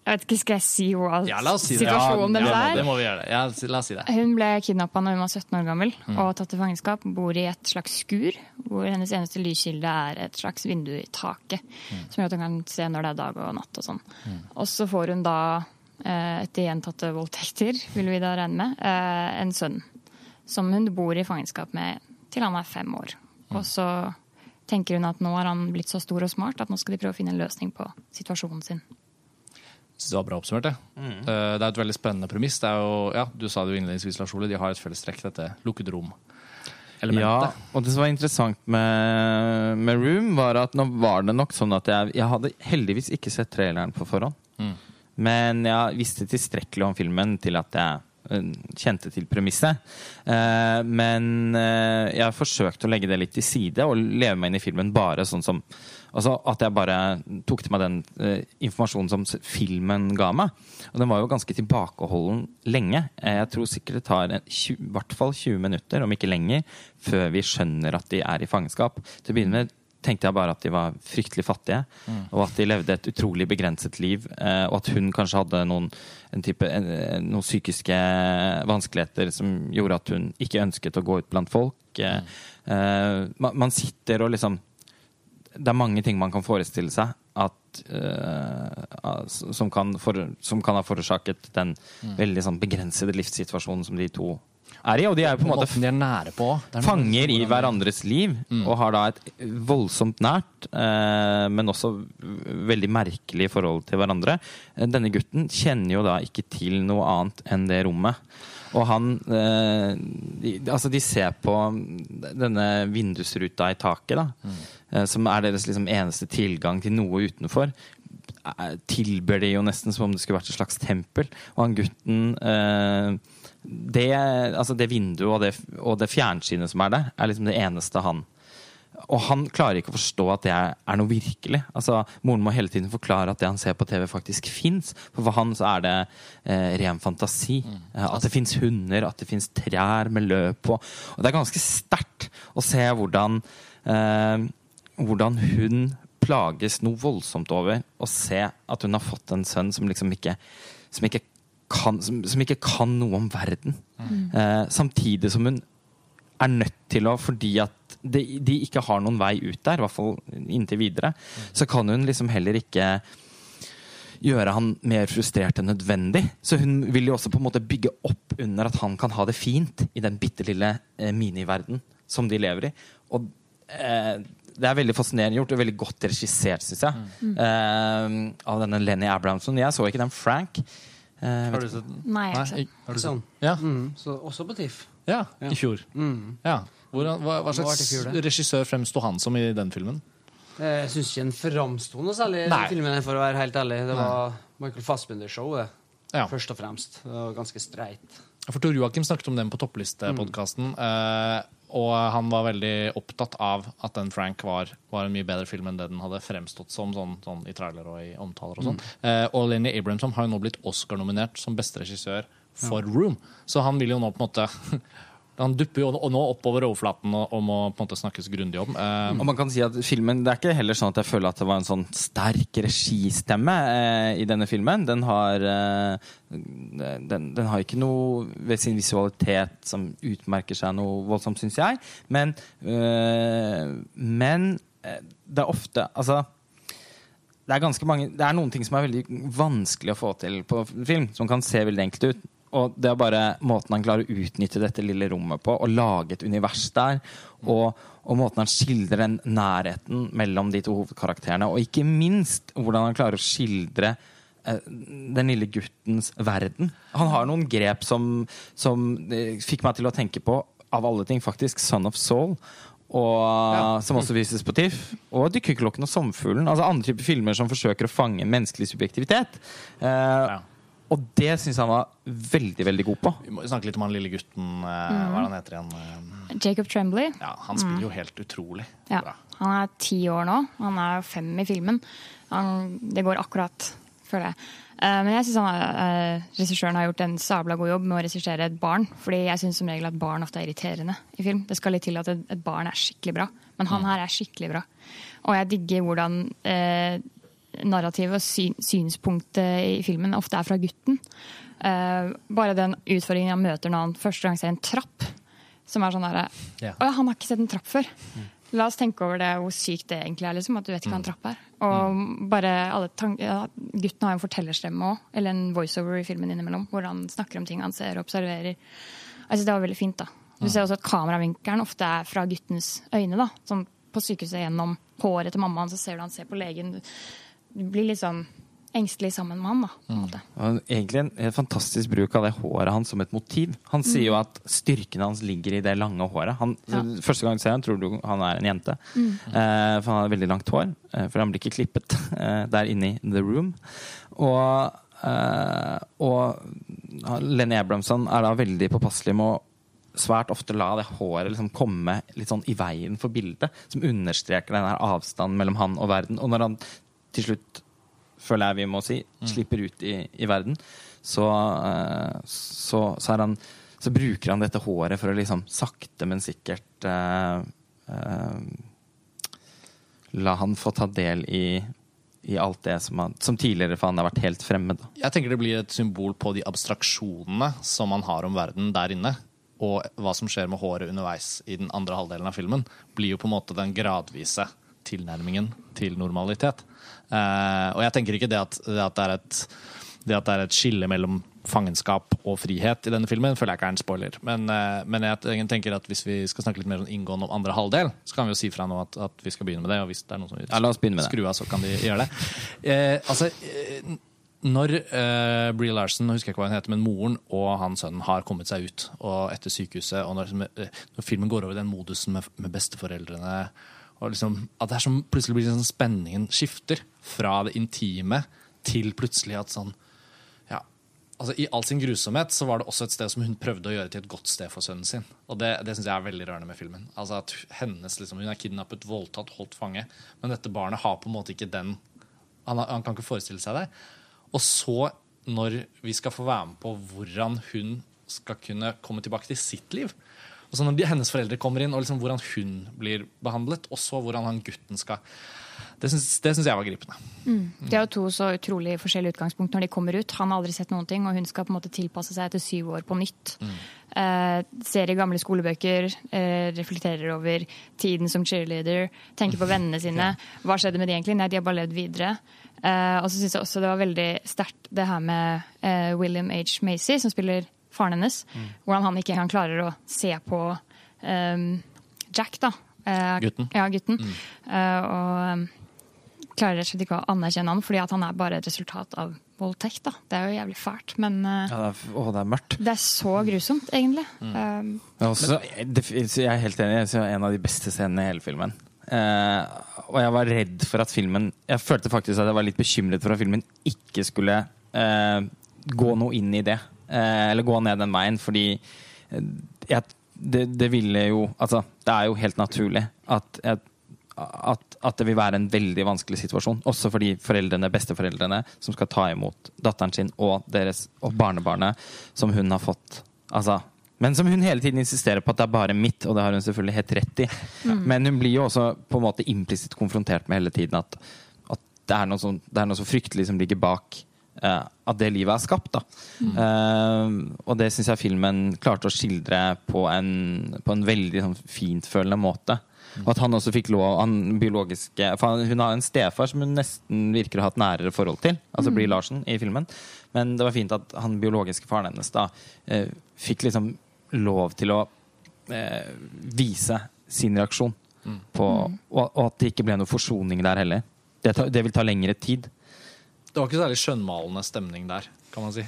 jeg vet ikke, skal jeg si hva Ja, si situasjonen ja, ja, er? det vi gjøre. Ja, la oss si det. Hun ble kidnappa da hun var 17 år gammel og tatt til fangenskap. Bor i et slags skur, hvor hennes eneste lyskilde er et slags vindu i taket. Som gjør at hun kan se når det er dag og natt og sånn. Og så får hun da, eh, etter gjentatte voldtekter, vil vi da regne med, eh, en sønn. Som hun bor i fangenskap med til han er fem år. Og så tenker hun at nå har han blitt så stor og smart at nå skal de prøve å finne en løsning på situasjonen sin. Synes det var bra oppsummert. Det. mm. det er et veldig spennende premiss. Det er jo, ja, du sa det jo innledningsvis, Lars Ole, de har et felles trekk, dette lukkede rom. Elementet. Ja, og det som var interessant med, med Room, var at nå var det nok sånn at jeg, jeg hadde heldigvis ikke sett traileren på forhånd. Mm. Men jeg visste tilstrekkelig om filmen til at jeg eh, kjente til premisset. Eh, men eh, jeg har forsøkt å legge det litt til side og leve meg inn i filmen bare sånn som Altså at jeg bare tok til meg den eh, informasjonen som filmen ga meg. Og den var jo ganske tilbakeholden lenge. Eh, jeg tror sikkert det tar i hvert fall 20 minutter, om ikke lenger, før vi skjønner at de er i fangenskap. Til å begynne med tenkte jeg bare at de var fryktelig fattige. Og at de levde et utrolig begrenset liv. eh, og at hun kanskje hadde noen, en type, en, en- noen psykiske vanskeligheter som gjorde at hun ikke ønsket å gå ut blant folk. Eh, eh, man, sitter og liksom Det er mange ting man kan forestille seg at, eh, som, kan for, som kan ha forårsaket den veldig sånn begrensede livssituasjonen som de to er i. Og de er jo på en måte de er nære på. Er fanger i hverandres liv og har da et voldsomt nært, eh, men også veldig merkelig forhold til hverandre. Eh, Denne gutten kjenner jo da ikke til noe annet enn det rommet. Og han eh, de, Altså, de ser på denne vindusruta i taket, da, eh, som er deres liksom eneste tilgang til noe utenfor eh, tilber de jo nesten som om det skulle vært et slags tempel. Og han gutten eh, det, altså det vinduet og det, og det fjernsynet som er der, er liksom det eneste han Og han klarer ikke å forstå at det er, er noe virkelig. Altså, moren må hele tiden forklare at det han ser på TV, faktisk fins. For for han så er det eh, ren fantasi. Mm. at det fins hunder, at det fins trær med løv på. Og det er ganske sterkt å se hvordan eh, hvordan hun plages noe voldsomt over å se at hun har fått en sønn som liksom ikke som ikke kan, som, som ikke kan noe om verden. Eh, samtidig som hun er nødt til å, fordi at de, de ikke har noen vei ut der, i hvert fall inntil videre, så kan hun liksom heller ikke gjøre han mer frustrert enn nødvendig. Så hun vil jo også på en måte bygge opp under at han kan ha det fint i den bitte lille eh, miniverden som de lever i. Og eh, det er veldig fascinerende gjort og veldig godt regissert, syns jeg. Eh, av denne Lenny Abrahamson. Jeg så ikke den Frank. Eh, Har du sett den? Nei, jeg har ikke Nei, sett. Sånn. den? Ja. Mm, så også på TIFF. ja, i fjor. Mm. Ja. Hvordan, hva, hva slags fjor, regissør fremsto han som i den filmen? Jeg syns ikke han framsto noe særlig, Nei. den filmen, for å være helt ærlig. Det var Michael Fassbender-showet. Ja. Først og fremst. Det var ganske streit. For Tor Joakim snakket om den på topplistepodkasten. Eh, og han var veldig opptatt av at den Frank var, var en mye bedre film enn det den hadde fremstått som sånn, sånn i trailer og i omtaler. Og sånn. Eh, og Lenny Abrahamson har jo nå blitt Oscar-nominert som beste regissør for Room. Så han vil jo nå på en måte Han dupper jo nå oppover overflaten og, må på en måte snakkes grundig om. Eh, Og man kan si at filmen, Det er ikke heller sånn at jeg føler at det var en sånn sterk registemme eh, i denne filmen. Den har, eh, den, den har ikke noe ved sin visualitet som utmerker seg noe voldsomt, syns jeg. Men, men det er ofte Altså det er ganske mange Det er noen ting som er veldig vanskelig å få til på film, som kan se veldig enkelt ut. Og det er bare måten han klarer å utnytte dette lille rommet på, og lage et univers der. Og, og måten han skildrer den nærheten mellom de to hovedkarakterene. Og ikke minst hvordan han klarer å skildre eh, den lille guttens verden. Han har noen grep som, som eh, fikk meg til å tenke på, av alle ting, faktisk, Son of Soul. Og, Som også vises på TIFF. Og 'Dykkerklokken og sommerfuglen'. Altså andre typer filmer som forsøker å fange menneskelig subjektivitet. Eh, Og det syns han var veldig, veldig god på. vi må snakke litt om han lille gutten. Mm. Hva er han heter igjen? Eh, Jacob Tremblay. Ja, han spiller jo helt utrolig Ja. bra. Han er ti år nå. Han er fem i filmen. Han, det går akkurat, føler jeg. Eh, men jeg syns uh, regissøren har gjort en sabla god jobb med å regissere et barn. Fordi jeg syns som regel at barn ofte er irriterende i film. Det skal litt til at et, barn er skikkelig bra. Men han her er skikkelig bra. Og jeg digger hvordan eh, narrativet og syn, synspunktet i filmen ofte er fra gutten. Eh, bare den utfordringen han møter når han første gang ser en trapp, som er sånn derre Ja. Å ja, han har ikke sett en trapp før. La oss tenke over det, hvor sykt det egentlig er. liksom, At du vet ikke hva en trapp er. Og bare alle ja, Gutten har en fortellerstemme òg, eller en voiceover i filmen innimellom, hvor han snakker om ting han ser og observerer. Altså, Det var veldig fint. da. Du ser også at kameravinkelen ofte er fra guttens øyne. da, sånn På sykehuset gjennom håret til mammaen, så ser du han ser på legen. Blir litt sånn engstelig sammen med han. da. Og egentlig en, en fantastisk bruk av det håret hans som et motiv. Han sier jo at styrken hans ligger i det lange håret. Han, Ja. Første gang du ser han tror du han er en jente. Eh, for han har veldig langt hår. Eh, for han blir ikke klippet eh, der inne i The Room. Og, eh, og Lenny Abramson er da veldig påpasselig med å svært ofte la det håret liksom komme litt sånn i veien for bildet. Som understreker den her avstanden mellom han og verden. Og når han til slutt føler jeg vi må si, slipper ut i, i verden, så, eh, så, så, han, så bruker han dette håret for å liksom sakte, men sikkert uh, uh, la han få ta del i, i alt det som, han, som tidligere for han har vært helt fremmed. Da. Jeg tenker det blir et symbol på de abstraksjonene som man har om verden der inne. Og hva som skjer med håret underveis i den andre halvdelen av filmen, blir jo på en måte den gradvise tilnærmingen til normalitet. Eh, og jeg tenker ikke det at det, at det, er et, det at det er et skille mellom fangenskap og frihet i denne filmen, føler jeg ikke er en spoiler. Men, eh, men jeg tenker at hvis vi skal snakke litt mer inngående om andre halvdel, så kan vi jo si fra nå at, at, vi skal begynne med det. Og hvis det er noen som vil ja, skru av, så kan de gjøre det. Eh, altså, eh, når uh, Brie Larson husker jeg ikke hva hun heter, men moren og han sønnen har kommet seg ut og etter sykehuset, og når, når filmen går over den modusen med, med besteforeldrene liksom, At det er som plutselig blir sånn spenningen skifter fra det intime til plutselig at sånn ja, altså I all sin grusomhet så var det også et sted som hun prøvde å gjøre til et godt sted for sønnen sin. Og det, det syns jeg er veldig rørende med filmen. Altså at hennes, liksom, Hun er kidnappet, voldtatt, holdt fange. Men dette barnet har på en måte ikke den Han, han kan ikke forestille seg det. Og så, når vi skal få være med på hvordan hun skal kunne komme tilbake til sitt liv og så Når hennes foreldre kommer inn, og liksom hvordan hun blir behandlet, og så hvordan han gutten skal Det syns jeg var gripende. Mm. Det er jo to så utrolig forskjellige utgangspunkt når de kommer ut. Han har aldri sett noen ting, og hun skal på en måte tilpasse seg etter syv år på nytt. Mm. Eh, ser i gamle skolebøker, eh, reflekterer over tiden som cheerleader, tenker på vennene sine. Hva skjedde med de egentlig? Nei, de har bare levd videre. Eh, og så syns jeg også det var veldig sterkt det her med uh, William H. Macy, som spiller faren hennes. Mm. Hvordan han ikke engang klarer å se på um, Jack, da. Uh, gutten. Ja, gutten. Mm. og um, klarer rett og slett ikke å anerkjenne han, fordi at han er bare et resultat av voldtekt. da. Det er jo jævlig fælt, men ja, det, er, å, det er mørkt. Det er så grusomt, egentlig. Mm. Um, også, det, jeg er helt enig. Det er en av de beste scenene i hele filmen. Uh, og jeg var redd for at filmen Jeg følte faktisk at jeg var litt bekymret for at filmen ikke skulle uh, gå noe inn i det. Uh, eller gå ned den veien, fordi jeg, det, det, ville jo Altså, det er jo helt naturlig at, at, at, det vil være en veldig vanskelig situasjon. Også for de foreldrene, besteforeldrene som skal ta imot datteren sin og, deres, og barnebarnet som hun har fått. Altså men som hun hele tiden insisterer på at det er bare mitt, og det har hun selvfølgelig helt rett i. Mm. Men hun blir jo også på en måte implisitt konfrontert med hele tiden at, at det, er som, det, er noe så fryktelig som ligger bak uh, at det livet er skapt. Mm. Uh, og det syns jeg filmen klarte å skildre på en, på en veldig sånn, fintfølende måte. Og at han også fikk lov han biologiske for Hun har en stefar som hun nesten virker å ha et nærere forhold til. Altså mm. blir Larsen i filmen. Men det var fint at han biologiske faren hennes da eh, fikk liksom lov til å eh, vise sin reaksjon. Mm. På, og, og, at det ikke ble noe forsoning der heller. Det, ta, det, vil ta lengre tid. Det var ikke særlig skjønnmalende stemning der, kan man si.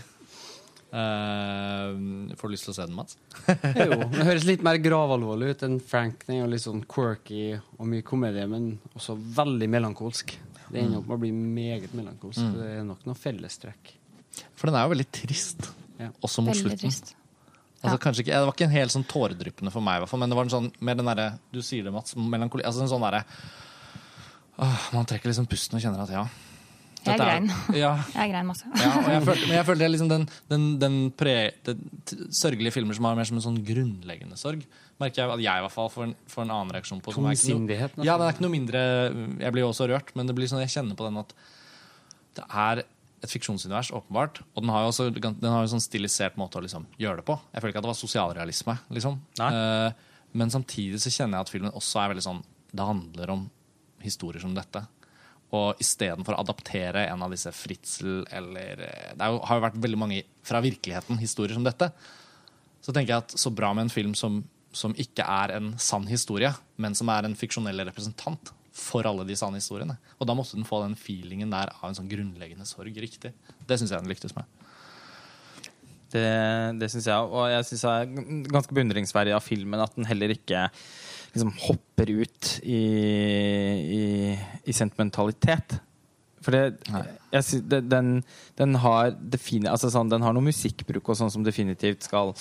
Uh, får du lyst til å se den, Mats? jo, det høres litt mer gravalvorlig ut enn Frank. Den er litt sånn quirky og mye komedie, men også veldig melankolsk. Det ender opp med å bli meget melankolsk. Mm. Det er nok noen fellestrekk. For den er jo veldig trist, ja. også mot veldig slutten. Trist. Altså, ikke, det var ikke en helt sånn tåredryppende for meg, men det var en sånn, mer den derre Du sier det, Mats. Melankoli. Altså en sånn derre Man trekker liksom pusten og kjenner at ja. Jeg grein. Ja. Jeg grein masse. Ja, jeg følte, men jeg følte liksom den, den, den, pre, den, sørgelige filmer som har mer som en sånn grunnleggende sorg, merker jeg at jeg i hvert fall får en, får en annen reaksjon på. Tungsindighet? Ja, det er ikke noe mindre Jeg blir jo også rørt, men det blir sånn, jeg kjenner på den at det er et fiksjonsunivers, åpenbart. Og den har jo også den har jo sånn stilisert måte å liksom gjøre det på. Jeg føler ikke at det var sosialrealisme. liksom. Uh, men samtidig så kjenner jeg at filmen også er veldig sånn Det handler om historier som dette. Og istedenfor å adaptere en av disse Fritzel eller eh, Det jo, har jo vært veldig mange fra virkeligheten historier som dette. Så tenker jeg at så bra med en film som, som ikke er en sann historie, men som er en fiksjonell representant for alle de sanne historiene. Og da måtte den få den feelingen der av en sånn grunnleggende sorg riktig. Det syns jeg den lyktes med. Det, det syns jeg Og jeg syns det er ganske beundringsverdig av filmen at den heller ikke liksom hopper ut i, i, i sentimentalitet. For det, jeg det, den, den, har altså sånn, den har noe musikkbruk og sånn som definitivt skal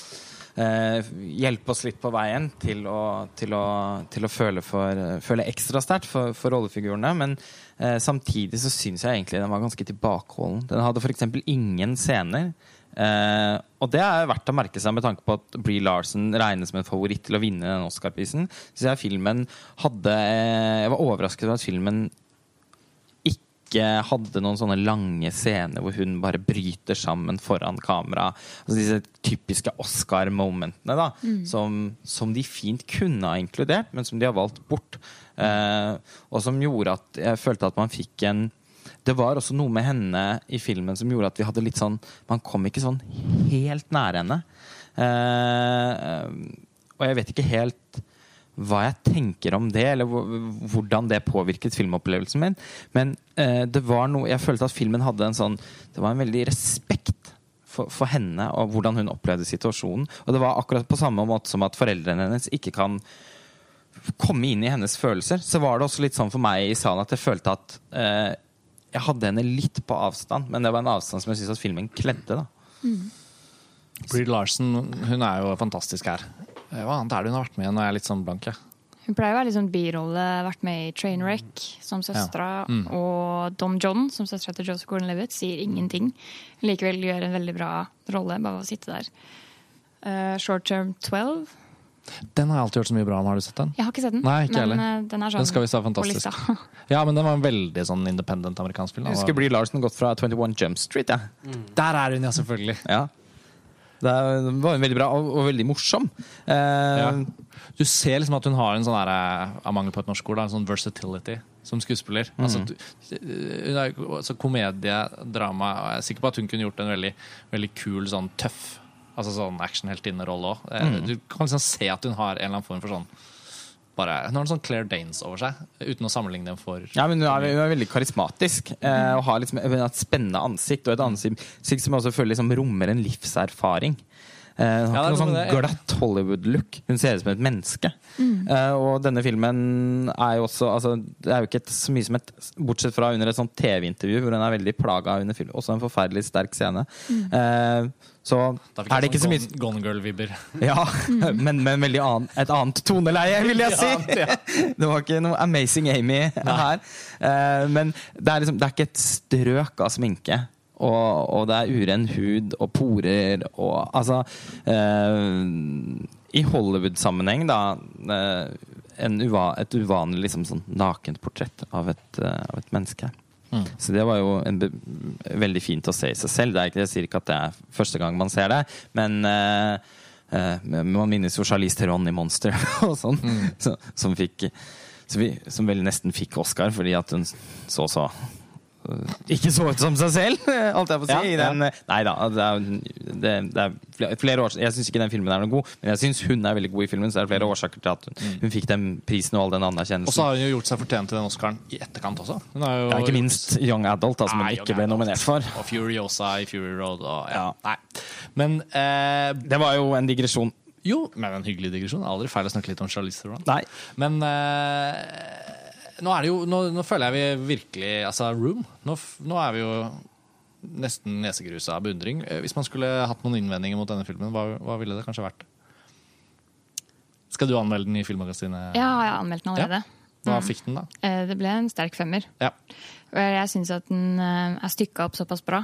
eh, hjelpe oss litt på veien til å, til å, til å føle, for, føle, ekstra sterkt for, for, rollefigurene. Men eh, samtidig så syns jeg egentlig den var ganske tilbakeholden. Den hadde f.eks. ingen scener Eh, og det er verdt å merke seg med tanke på at Bree Larson regnes som en favoritt til å vinne den Oscar-prisen. Så jeg, filmen hadde, eh, jeg var overrasket over at filmen ikke hadde noen sånne lange scener hvor hun bare bryter sammen foran kamera. Altså disse typiske Oscar-momentene da, som, som de fint kunne ha inkludert, men som de har valgt bort. Eh, og som gjorde at jeg følte at man fikk en det var også noe med henne i filmen som gjorde at vi hadde litt sånn Man kom ikke sånn helt nære henne. Eh, og jeg vet ikke helt hva jeg tenker om det, eller hvordan det påvirket filmopplevelsen min. Men eh, det var noe Jeg følte at filmen hadde en sånn Det var en veldig respekt for, for, henne og hvordan hun opplevde situasjonen. Og det var akkurat på samme måte som at foreldrene hennes ikke kan komme inn i hennes følelser. Så var det også litt sånn for meg i salen at jeg følte at eh, jeg hadde henne litt på avstand, men det var en avstand som jeg syns filmen kledde. da. Mm. Breed Larsen hun er jo fantastisk her. Hva annet er det hun har vært med i? Nå er jeg litt sånn blank. Ja. Hun pleier å være litt sånn birolle, vært med i Trainwreck som søstera. Ja. Mm. Og Dom John som søstera til Joseph Gordon-Levitt sier ingenting. Likevel gjør en veldig bra rolle bare ved å sitte der. Uh, Short Term 12 den har jeg alltid hørt så mye bra om. Har du sett den? Jeg har ikke sett den. Nei, ikke men heller. uh, den er sånn Den skal visst være fantastisk. Ja, men den var en veldig sånn independent amerikansk film. Jeg husker Brie Larsen gått fra 21 Jump Street. Ja. Der er hun, ja, selvfølgelig. Ja. Det var veldig bra og, og veldig morsom. Eh, Ja. Du ser liksom at hun har en sånn der, eh, av mangel på et norsk ord, en sånn versatility som skuespiller. Altså, hun er altså, komedie, drama Jeg er sikker på at hun kunne gjort en veldig, veldig kul, sånn tøff altså sånn actionheltinnerolle òg. Du kan liksom se at hun har en eller annen form for sånn bare, Hun har en sånn Claire Danes over seg, uten å sammenligne dem for Ja, men hun er, hun er veldig karismatisk Mm. og har liksom et spennende ansikt. Og et ansikt som også føler liksom rommer en livserfaring. Eh, hun har Ja, ikke noe sånn glatt Hollywood-look. Hun ser ut som et menneske. Eh, og denne filmen er jo også altså, Det er jo ikke et, så mye som et Bortsett fra under et sånt TV-intervju hvor hun er veldig plaga under film. Også en forferdelig sterk scene. Eh, så Da fikk er det ikke så mye Gone, Girl-vibber. Ja, men med en veldig annen, et annet toneleie, vil jeg si. Det var ikke noe Amazing Amy her. Eh, men det er, liksom, det er ikke et strøk av sminke. Og, og det er uren hud og porer og Altså eh, I Hollywood-sammenheng, da eh, en uva, Et uvanlig liksom, sånn nakent portrett av et, eh, av et menneske. Mm. Så det var jo en veldig fint å se i seg selv. Det er ikke, jeg sier ikke at det er første gang man ser det, men eh, eh, man minnes jo Charlize Theron i Monster og sånn, så, som, fikk, så vi, som vel nesten fikk Oscar fordi at hun så så ikke så ut som seg selv, alt jeg får si. Ja, i den, Nei da, det er, det, det er flere, år, Jeg syns ikke den filmen er noe god, men jeg syns hun er veldig god i filmen. Så det er flere årsaker til at hun, hun fikk den prisen og all den Og så har hun jo gjort seg fortjent til den Oscaren i etterkant også. Hun har jo Ja, ikke minst Young Adult, da, som hun ikke ble nominert for. Og Furiosa i Fury Road og ja. Ja. Nei. Men eh, Det var jo en digresjon. jo, men en hyggelig digresjon. Aldri feil å snakke litt om Charlize Theron. Nei. Men eh, nå jo nå, nå føler jeg vi virkelig Altså, Room. Nå, nå er vi jo nesten nesegrusa av beundring. Eh, Hvis man skulle hatt noen innvendinger mot denne filmen, hva, hva ville det kanskje vært? Skal du anmelde den i Filmmagasinet? Ja, jeg har anmeldt den allerede. Hva fikk den, da? Eh, Det ble en sterk femmer. Ja. Jeg syns at den eh, er stykka opp såpass bra.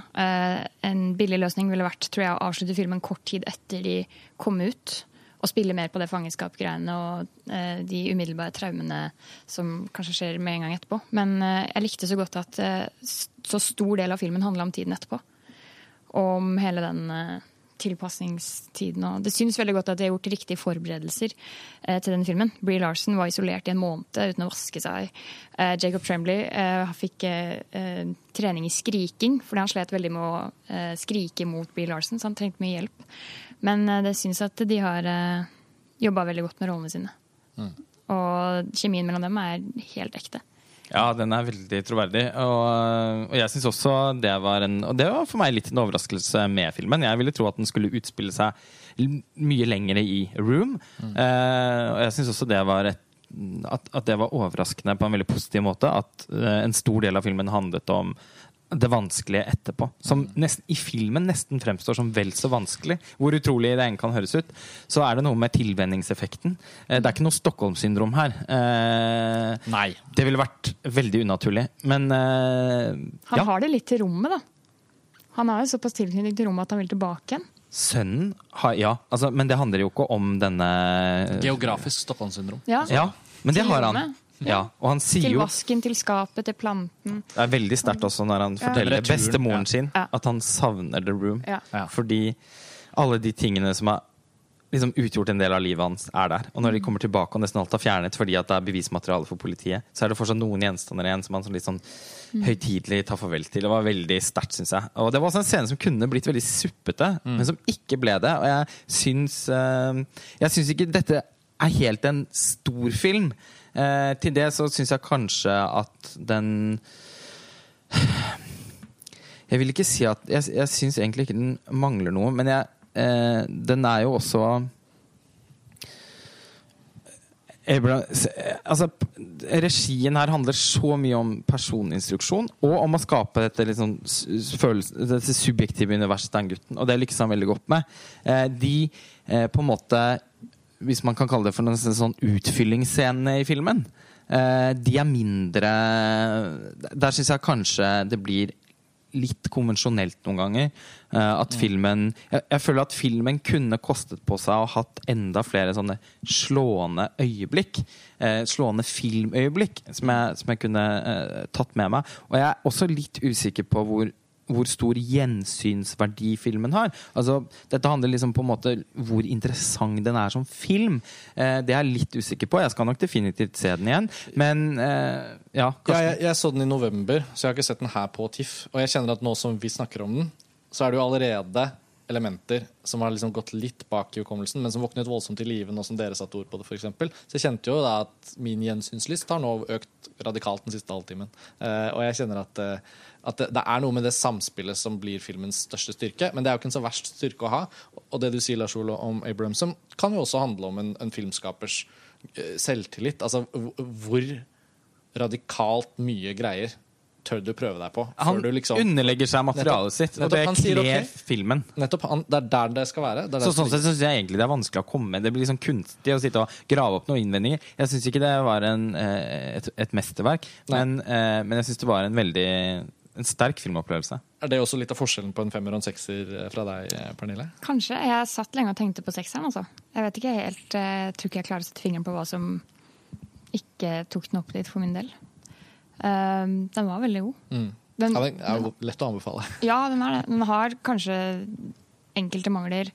En billig løsning ville vært tror jeg, å avslutte filmen kort tid etter de kom ut. Og spille mer på det fangenskapgreiene og eh, de umiddelbare traumene som kanskje skjer med en gang etterpå. Men eh, jeg likte så godt at eh, så stor del av filmen handla om tiden etterpå. Om hele den eh, tilpasningstiden. Og det syns veldig godt at de har gjort riktige forberedelser eh, til den filmen. Brie Larson var isolert i en måned uten å vaske seg. Eh, Jacob Tremblay eh, fikk eh, eh, trening i skriking, fordi han slet veldig med å eh, skrike mot Brie Larson, så han trengte mye hjelp. Men det syns at de har eh, jobba veldig godt med rollene sine. Og kjemien mellom dem er helt ekte. Ja, den er veldig troverdig. Og, og jeg synes også det var en Og det var for meg litt en overraskelse med filmen. Jeg ville tro at den skulle utspille seg mye lengre i Room. Eh, og jeg syns også det var et at, at det var overraskende på en veldig positiv måte. At eh, en stor del av filmen handlet om det vanskelige etterpå. Som nesten, i filmen nesten fremstår som vel så vanskelig. Hvor utrolig det enn kan høres ut. Så er det noe med tilvenningseffekten. Eh, det er ikke noe Stockholm-syndrom her. Eh, Nei. det ville vært veldig unaturlig. Men eh, Han ja. har det litt til rommet, da. Han har jo såpass tilknytning til rommet at han vil tilbake igjen. Sønnen har Ja, altså, men det handler jo ikke om denne Geografisk Stockholm-syndrom. Ja. Ja, men det har han. Ja, og han sier Til jo vasken, til skapet, til planten. Det er veldig sterkt også når han forteller Returen, bestemoren sin Ja. at han savner The Room. Fordi alle de tingene som har liksom utgjort en del av livet hans, er der. Og når de kommer tilbake og nesten alt er fjernet fordi at det er bevismateriale for politiet, så er det fortsatt noen gjenstander igjen som han sånn litt sånn høytidelig tar farvel til. Det var veldig sterkt, syns jeg. Og det var også en scene som kunne blitt veldig suppete, men som ikke ble det. Og jeg syns eh, Jeg syns ikke dette er helt en stor film. Eh, til det så syns jeg kanskje at den Jeg vil ikke si at Jeg, jeg syns egentlig ikke den mangler noe, men jeg, eh, den er jo også Abraham, altså, regien her handler så mye om personinstruksjon og om å skape dette, sånn følelse, dette subjektive universet til den gutten. Og det lykkes han veldig godt med. Eh, de eh, på en måte Hvis man kan kalle det for en sånn utfyllingsscene i filmen, eh, de er mindre Der syns jeg kanskje det blir litt konvensjonelt noen ganger. Eh, at filmen jeg, jeg føler at filmen kunne kostet på seg å hatt enda flere sånne slående øyeblikk. Eh, slående filmøyeblikk som jeg, som jeg kunne tatt med meg. Og jeg er også litt usikker på hvor hvor stor gjensynsverdi filmen har. Altså, dette handler liksom på en måte hvor interessant den er som film. Eh, det er jeg litt usikker på. Jeg skal nok definitivt se den igjen. Men eh, ja, Ja, jeg, jeg så den i november, så jeg har ikke sett den her på TIFF. Og jeg kjenner at nå som vi snakker om den, så er det jo allerede elementer som har liksom gått litt bak i hukommelsen, men som våknet voldsomt til live nå som dere satte ord på det. Eksempel. så jeg kjente jo da at min gjensynslyst har nå økt radikalt den siste halvtimen. Uh, og jeg kjenner at, uh, at det, det er noe med det samspillet som blir filmens største styrke. Men det er jo ikke en så verst styrke å ha. Og det du sier Lars Olo, om Abrahamson, kan jo også handle om en, en filmskapers uh, selvtillit. Altså hvor radikalt mye greier tør du prøve deg på? Han før du liksom underlegger seg materialet Nettopp. sitt, og det kler okay. filmen. Nettopp, han, Det er der det skal være. Det er Så det sånn sett så syns jeg egentlig det er vanskelig å komme med. Det blir liksom kunstig å sitte og grave opp noen innvendinger. Jeg syns ikke det var en, eh, et, et mesterverk, men, eh, men jeg syns det var en veldig en sterk filmopplevelse. Er det også litt av forskjellen på en femmer og en sekser eh, fra deg, Pernille? Kanskje. Jeg satt lenge og tenkte på sekseren, altså. Jeg vet ikke helt, jeg tror ikke jeg klarer å sette fingeren på hva som ikke tok den opp dit for min del. Um, den var veldig god. Den, Ja, det er jo lett å anbefale. ja, den er det. Den har kanskje enkelte mangler,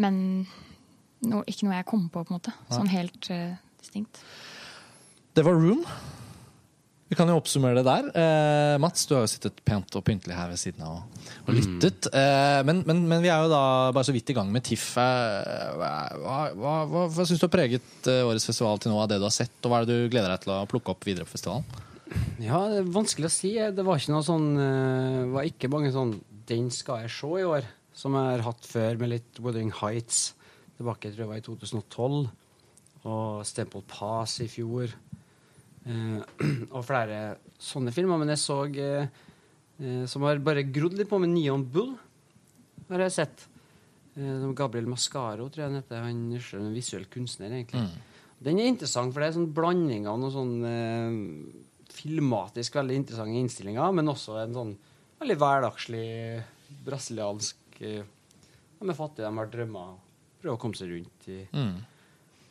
men no, ikke noe jeg kom på, på en måte. Sånn helt uh, distinkt. Det var Room. Vi kan jo oppsummere det der. Eh, Mats, du har jo sittet pent og pyntelig her ved siden av og, og lyttet. Eh, men, men, men vi er jo da bare så vidt i gang med TIFF. Eh, hva hva, hva, hva syns du har preget eh, årets festival til nå av det du har sett, og hva er det du gleder deg til å plukke opp videre på festivalen? Ja, det er vanskelig å si. Det var ikke noe sånn uh, var ikke mange sånn 'den skal jeg se' i år, som jeg har hatt før med litt Wuthering Heights. Tilbake tror jeg var i 2012. Og Stemple Pass i fjor. Uh, og flere sånne filmer. Men jeg så uh, som har bare grodd litt på med Neon Bull, har jeg sett. Gabriel Mascaro, tror jeg han heter. Han er en visuell kunstner, egentlig. Den er interessant, for det er sånn blanding av noe sånn filmatisk veldig interessante innstillinger, men også en sånn veldig hverdagslig brasiliansk eh, De er fattige, de har drømmer, prøver å komme seg rundt i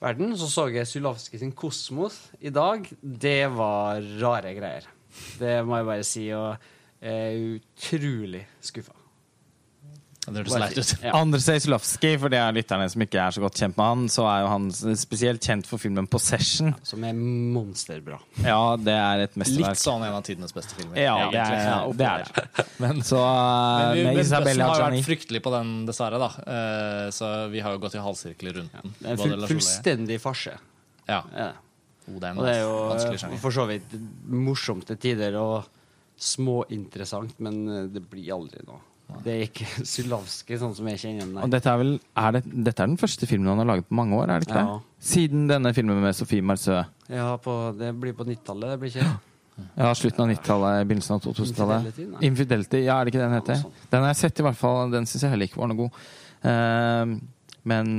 verden. Så så jeg Sylavski sin 'Kosmos' i dag. Det var rare greier. Det må jeg bare si, og jeg er utrolig skuffa. Det hørtes leit ut. Ja. Andrzej Zulavsky, for det er lytterne som ikke er så godt kjent med han, så er jo han spesielt kjent for filmen 'Possession'. Som er monsterbra. Ja, det er et mesterverk. Litt sånn en av tidenes beste filmer. Ja, det er, er det. Er det. Men, Så uh, men, vi, med men Isabella har jo vært fryktelig på den, dessverre. da uh, Så vi har jo gått i halvsirkler rundt den. Det full, fullstendig farse. Ja. Ja. Oh, det er en Og det er jo for så vidt morsomt til tider og småinteressant, men eh, det blir aldri noe. Det er ikke Sulavski sånn som jeg kjenner Og ham. dette er vel er det, Dette er den første filmen han har laget på mange år, er det ikke Ja. det? Siden denne filmen med Sophie Marceau. Ja, på, det blir på 90-tallet, det blir ikke Ja, slutten av 90-tallet, begynnelsen av 2000-tallet. Infidelity, ja, er det ikke det den heter? Den har jeg sett, i hvert fall. Den syns jeg heller ikke var noe god. Uh, men,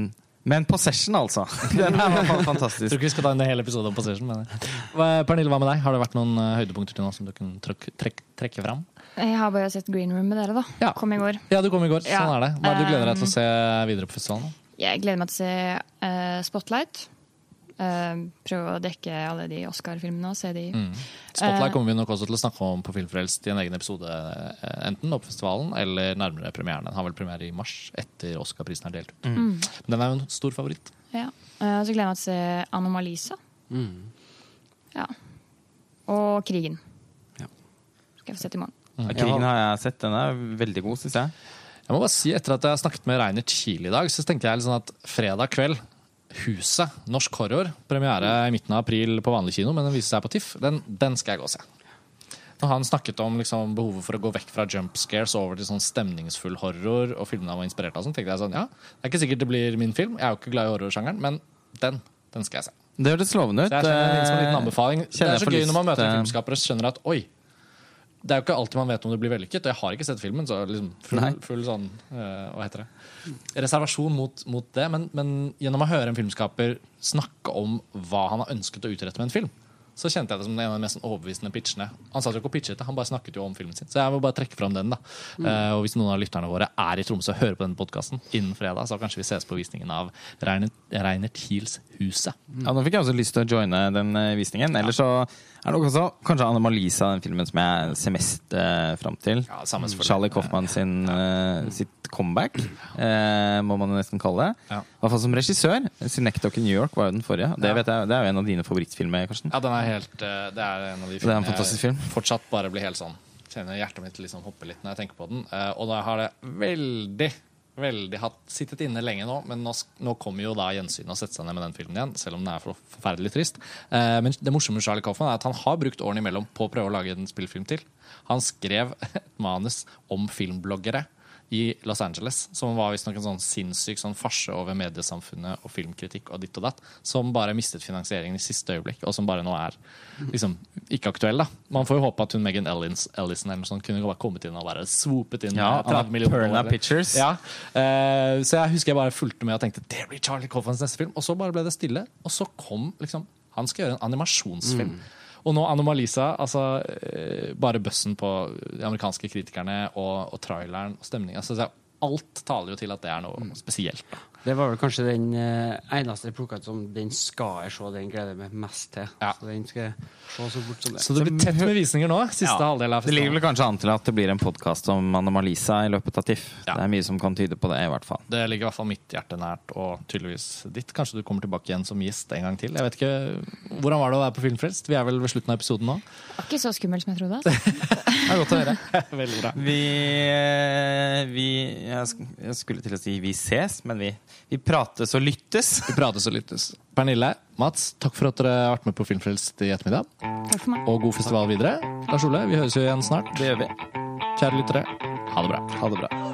men Possession, altså. Den er i hvert fall Jeg fantastisk. tror ikke vi skal ta en hel episode om Possession. Men... Pernille, hva med deg? Har det vært noen eh, høydepunkter til nå som du kan trek, trek, trekke fram? Jeg har bare sett Green Room med dere, da. Ja. Kom i går. Ja, du kom i går. Sånn Ja. er det. Hva er det du gleder deg til å se videre på festivalen? Jeg gleder meg til å se uh, Spotlight. Uh, prøve å dekke alle de Oscar-filmene og se de. Mm. Spotlight kommer vi nok også til å snakke om på Filmfrelst i en egen episode. eh, Enten på festivalen eller nærmere premieren. Den har vel premiere i mars, etter Oscar-prisen er delt ut. Mm. Men Den er jo en stor favoritt. Ja. Uh, så gleder jeg meg til å se Anomalisa. Mm. Ja. Og Krigen. Ja. Skal jeg få sett i morgen. Ja, Krigen har jeg sett. Den er veldig god, syns jeg. Jeg må bare si, Etter at jeg har snakket med Reiner Kiel i dag, så tenkte jeg sånn at fredag kveld Huset, norsk horror, premiere i midten av april på vanlig kino, men den viser seg på TIFF. Den, den skal jeg gå og se. Når han snakket om liksom, behovet for å gå vekk fra jump scares over til sånn stemningsfull horror, og filmene han var inspirert av, sånn, tenkte jeg sånn, ja, det er ikke sikkert det blir min film. Jeg er jo ikke glad i horrorsjangeren, men den, den skal jeg se. Det hørtes lovende ut. Så jeg kjenner det som en liten Eh, anbefaling. Det er så gøy når man møter eh, filmskapere og skjønner at oi, det er jo ikke alltid man vet om det blir vellykket. Og jeg har ikke sett filmen, så liksom full, full sånn uh, Hva heter det? Reservasjon mot, mot det. Men, men gjennom å høre en filmskaper snakke om hva han har ønsket å utrette med en film, så kjente jeg det som en av de mest overbevisende pitchene. Han satt jo ikke og pitchet det, han bare snakket jo om filmen sin. Så jeg må bare trekke fram den. da. Eh, og hvis noen av lytterne våre er i Tromsø og hører på denne podkasten innen fredag, så kanskje vi ses på visningen av Reiner, Reiner Thiels Huset. Ja, Nå fikk jeg også lyst til å joine den eh, visningen. Eller så er nok også kanskje Anne-Malisa, den filmen som jeg ser mest eh, fram til. Ja. Charlie Coffman sin, eh, sitt comeback, eh, må man jo nesten kalle det. Ja. I hvert fall som regissør. Synecdoche in New York var jo den forrige. Det, Ja. vet jeg, det er jo en av dine favorittfilmer, Karsten. Ja, den er helt eh, Det er en av de filmene fantastisk jeg film. fortsatt bare blir helt sånn Kjenner hjertet mitt liksom hoppe litt når jeg tenker på den. Eh, og da har det veldig veldig hatt sittet inne lenge nå, men nå, nå kommer jo da gjensynet å sette seg ned med den filmen igjen, selv om den er for forferdelig trist. Eh, men det morsomme med Charlie Coffman er at han har brukt årene imellom på å prøve å lage en spillfilm til. Han skrev et manus om filmbloggere i Los Angeles, som var visstnok en sånn sinnssyk sånn farse over mediesamfunnet og filmkritikk og ditt og datt, som bare mistet finansieringen i siste øyeblikk, og som bare nå er liksom ikke aktuell. da. Man får jo håpe at hun Megan Ellins, Ellison eller noe sånt kunne bare kommet inn og bare swoopet inn Ja, 30 millioner Perna. Pictures. Ja, Uh, Så jeg husker jeg bare fulgte med og tenkte det blir Charlie Coffans neste film. Og så bare ble det stille, og så kom liksom Han skal gjøre en animasjonsfilm. Og nå Anomalisa, altså eh, bare bøssen på de amerikanske kritikerne og, og traileren og stemninga. Alt taler jo til at det er noe spesielt. Det var vel kanskje den eh, eneste jeg plukka ut som den skal jeg se, den gleder jeg meg mest til. Ja. Så den skal jeg se så fort som det. Så det blir tett med visninger nå. Siste Ja, halvdel av Det ligger vel kanskje an til at det blir en podkast om Anna-Malisa i løpet av TIFF. Ja. Det er mye som kan tyde på det, i hvert fall. Det ligger i hvert fall mitt hjerte nært, og tydeligvis ditt. Kanskje du kommer tilbake igjen som gjest en gang til. Jeg vet ikke, Hvordan var det å være på Filmfrelst? Vi er vel ved slutten av episoden nå? Ikke så skummelt som jeg trodde. Altså. Det er godt å høre. Veldig bra. Vi, eh, vi jeg, jeg skulle til å si vi ses, men vi, vi prates og lyttes. Vi prates og lyttes. Pernille, Mats, takk for at dere har vært med på Filmfrelst i ettermiddag. Takk for meg. Og god festival videre. Lars Ole, vi høres jo igjen snart. Det gjør vi. Kjære lyttere, ha det bra. Ha det bra.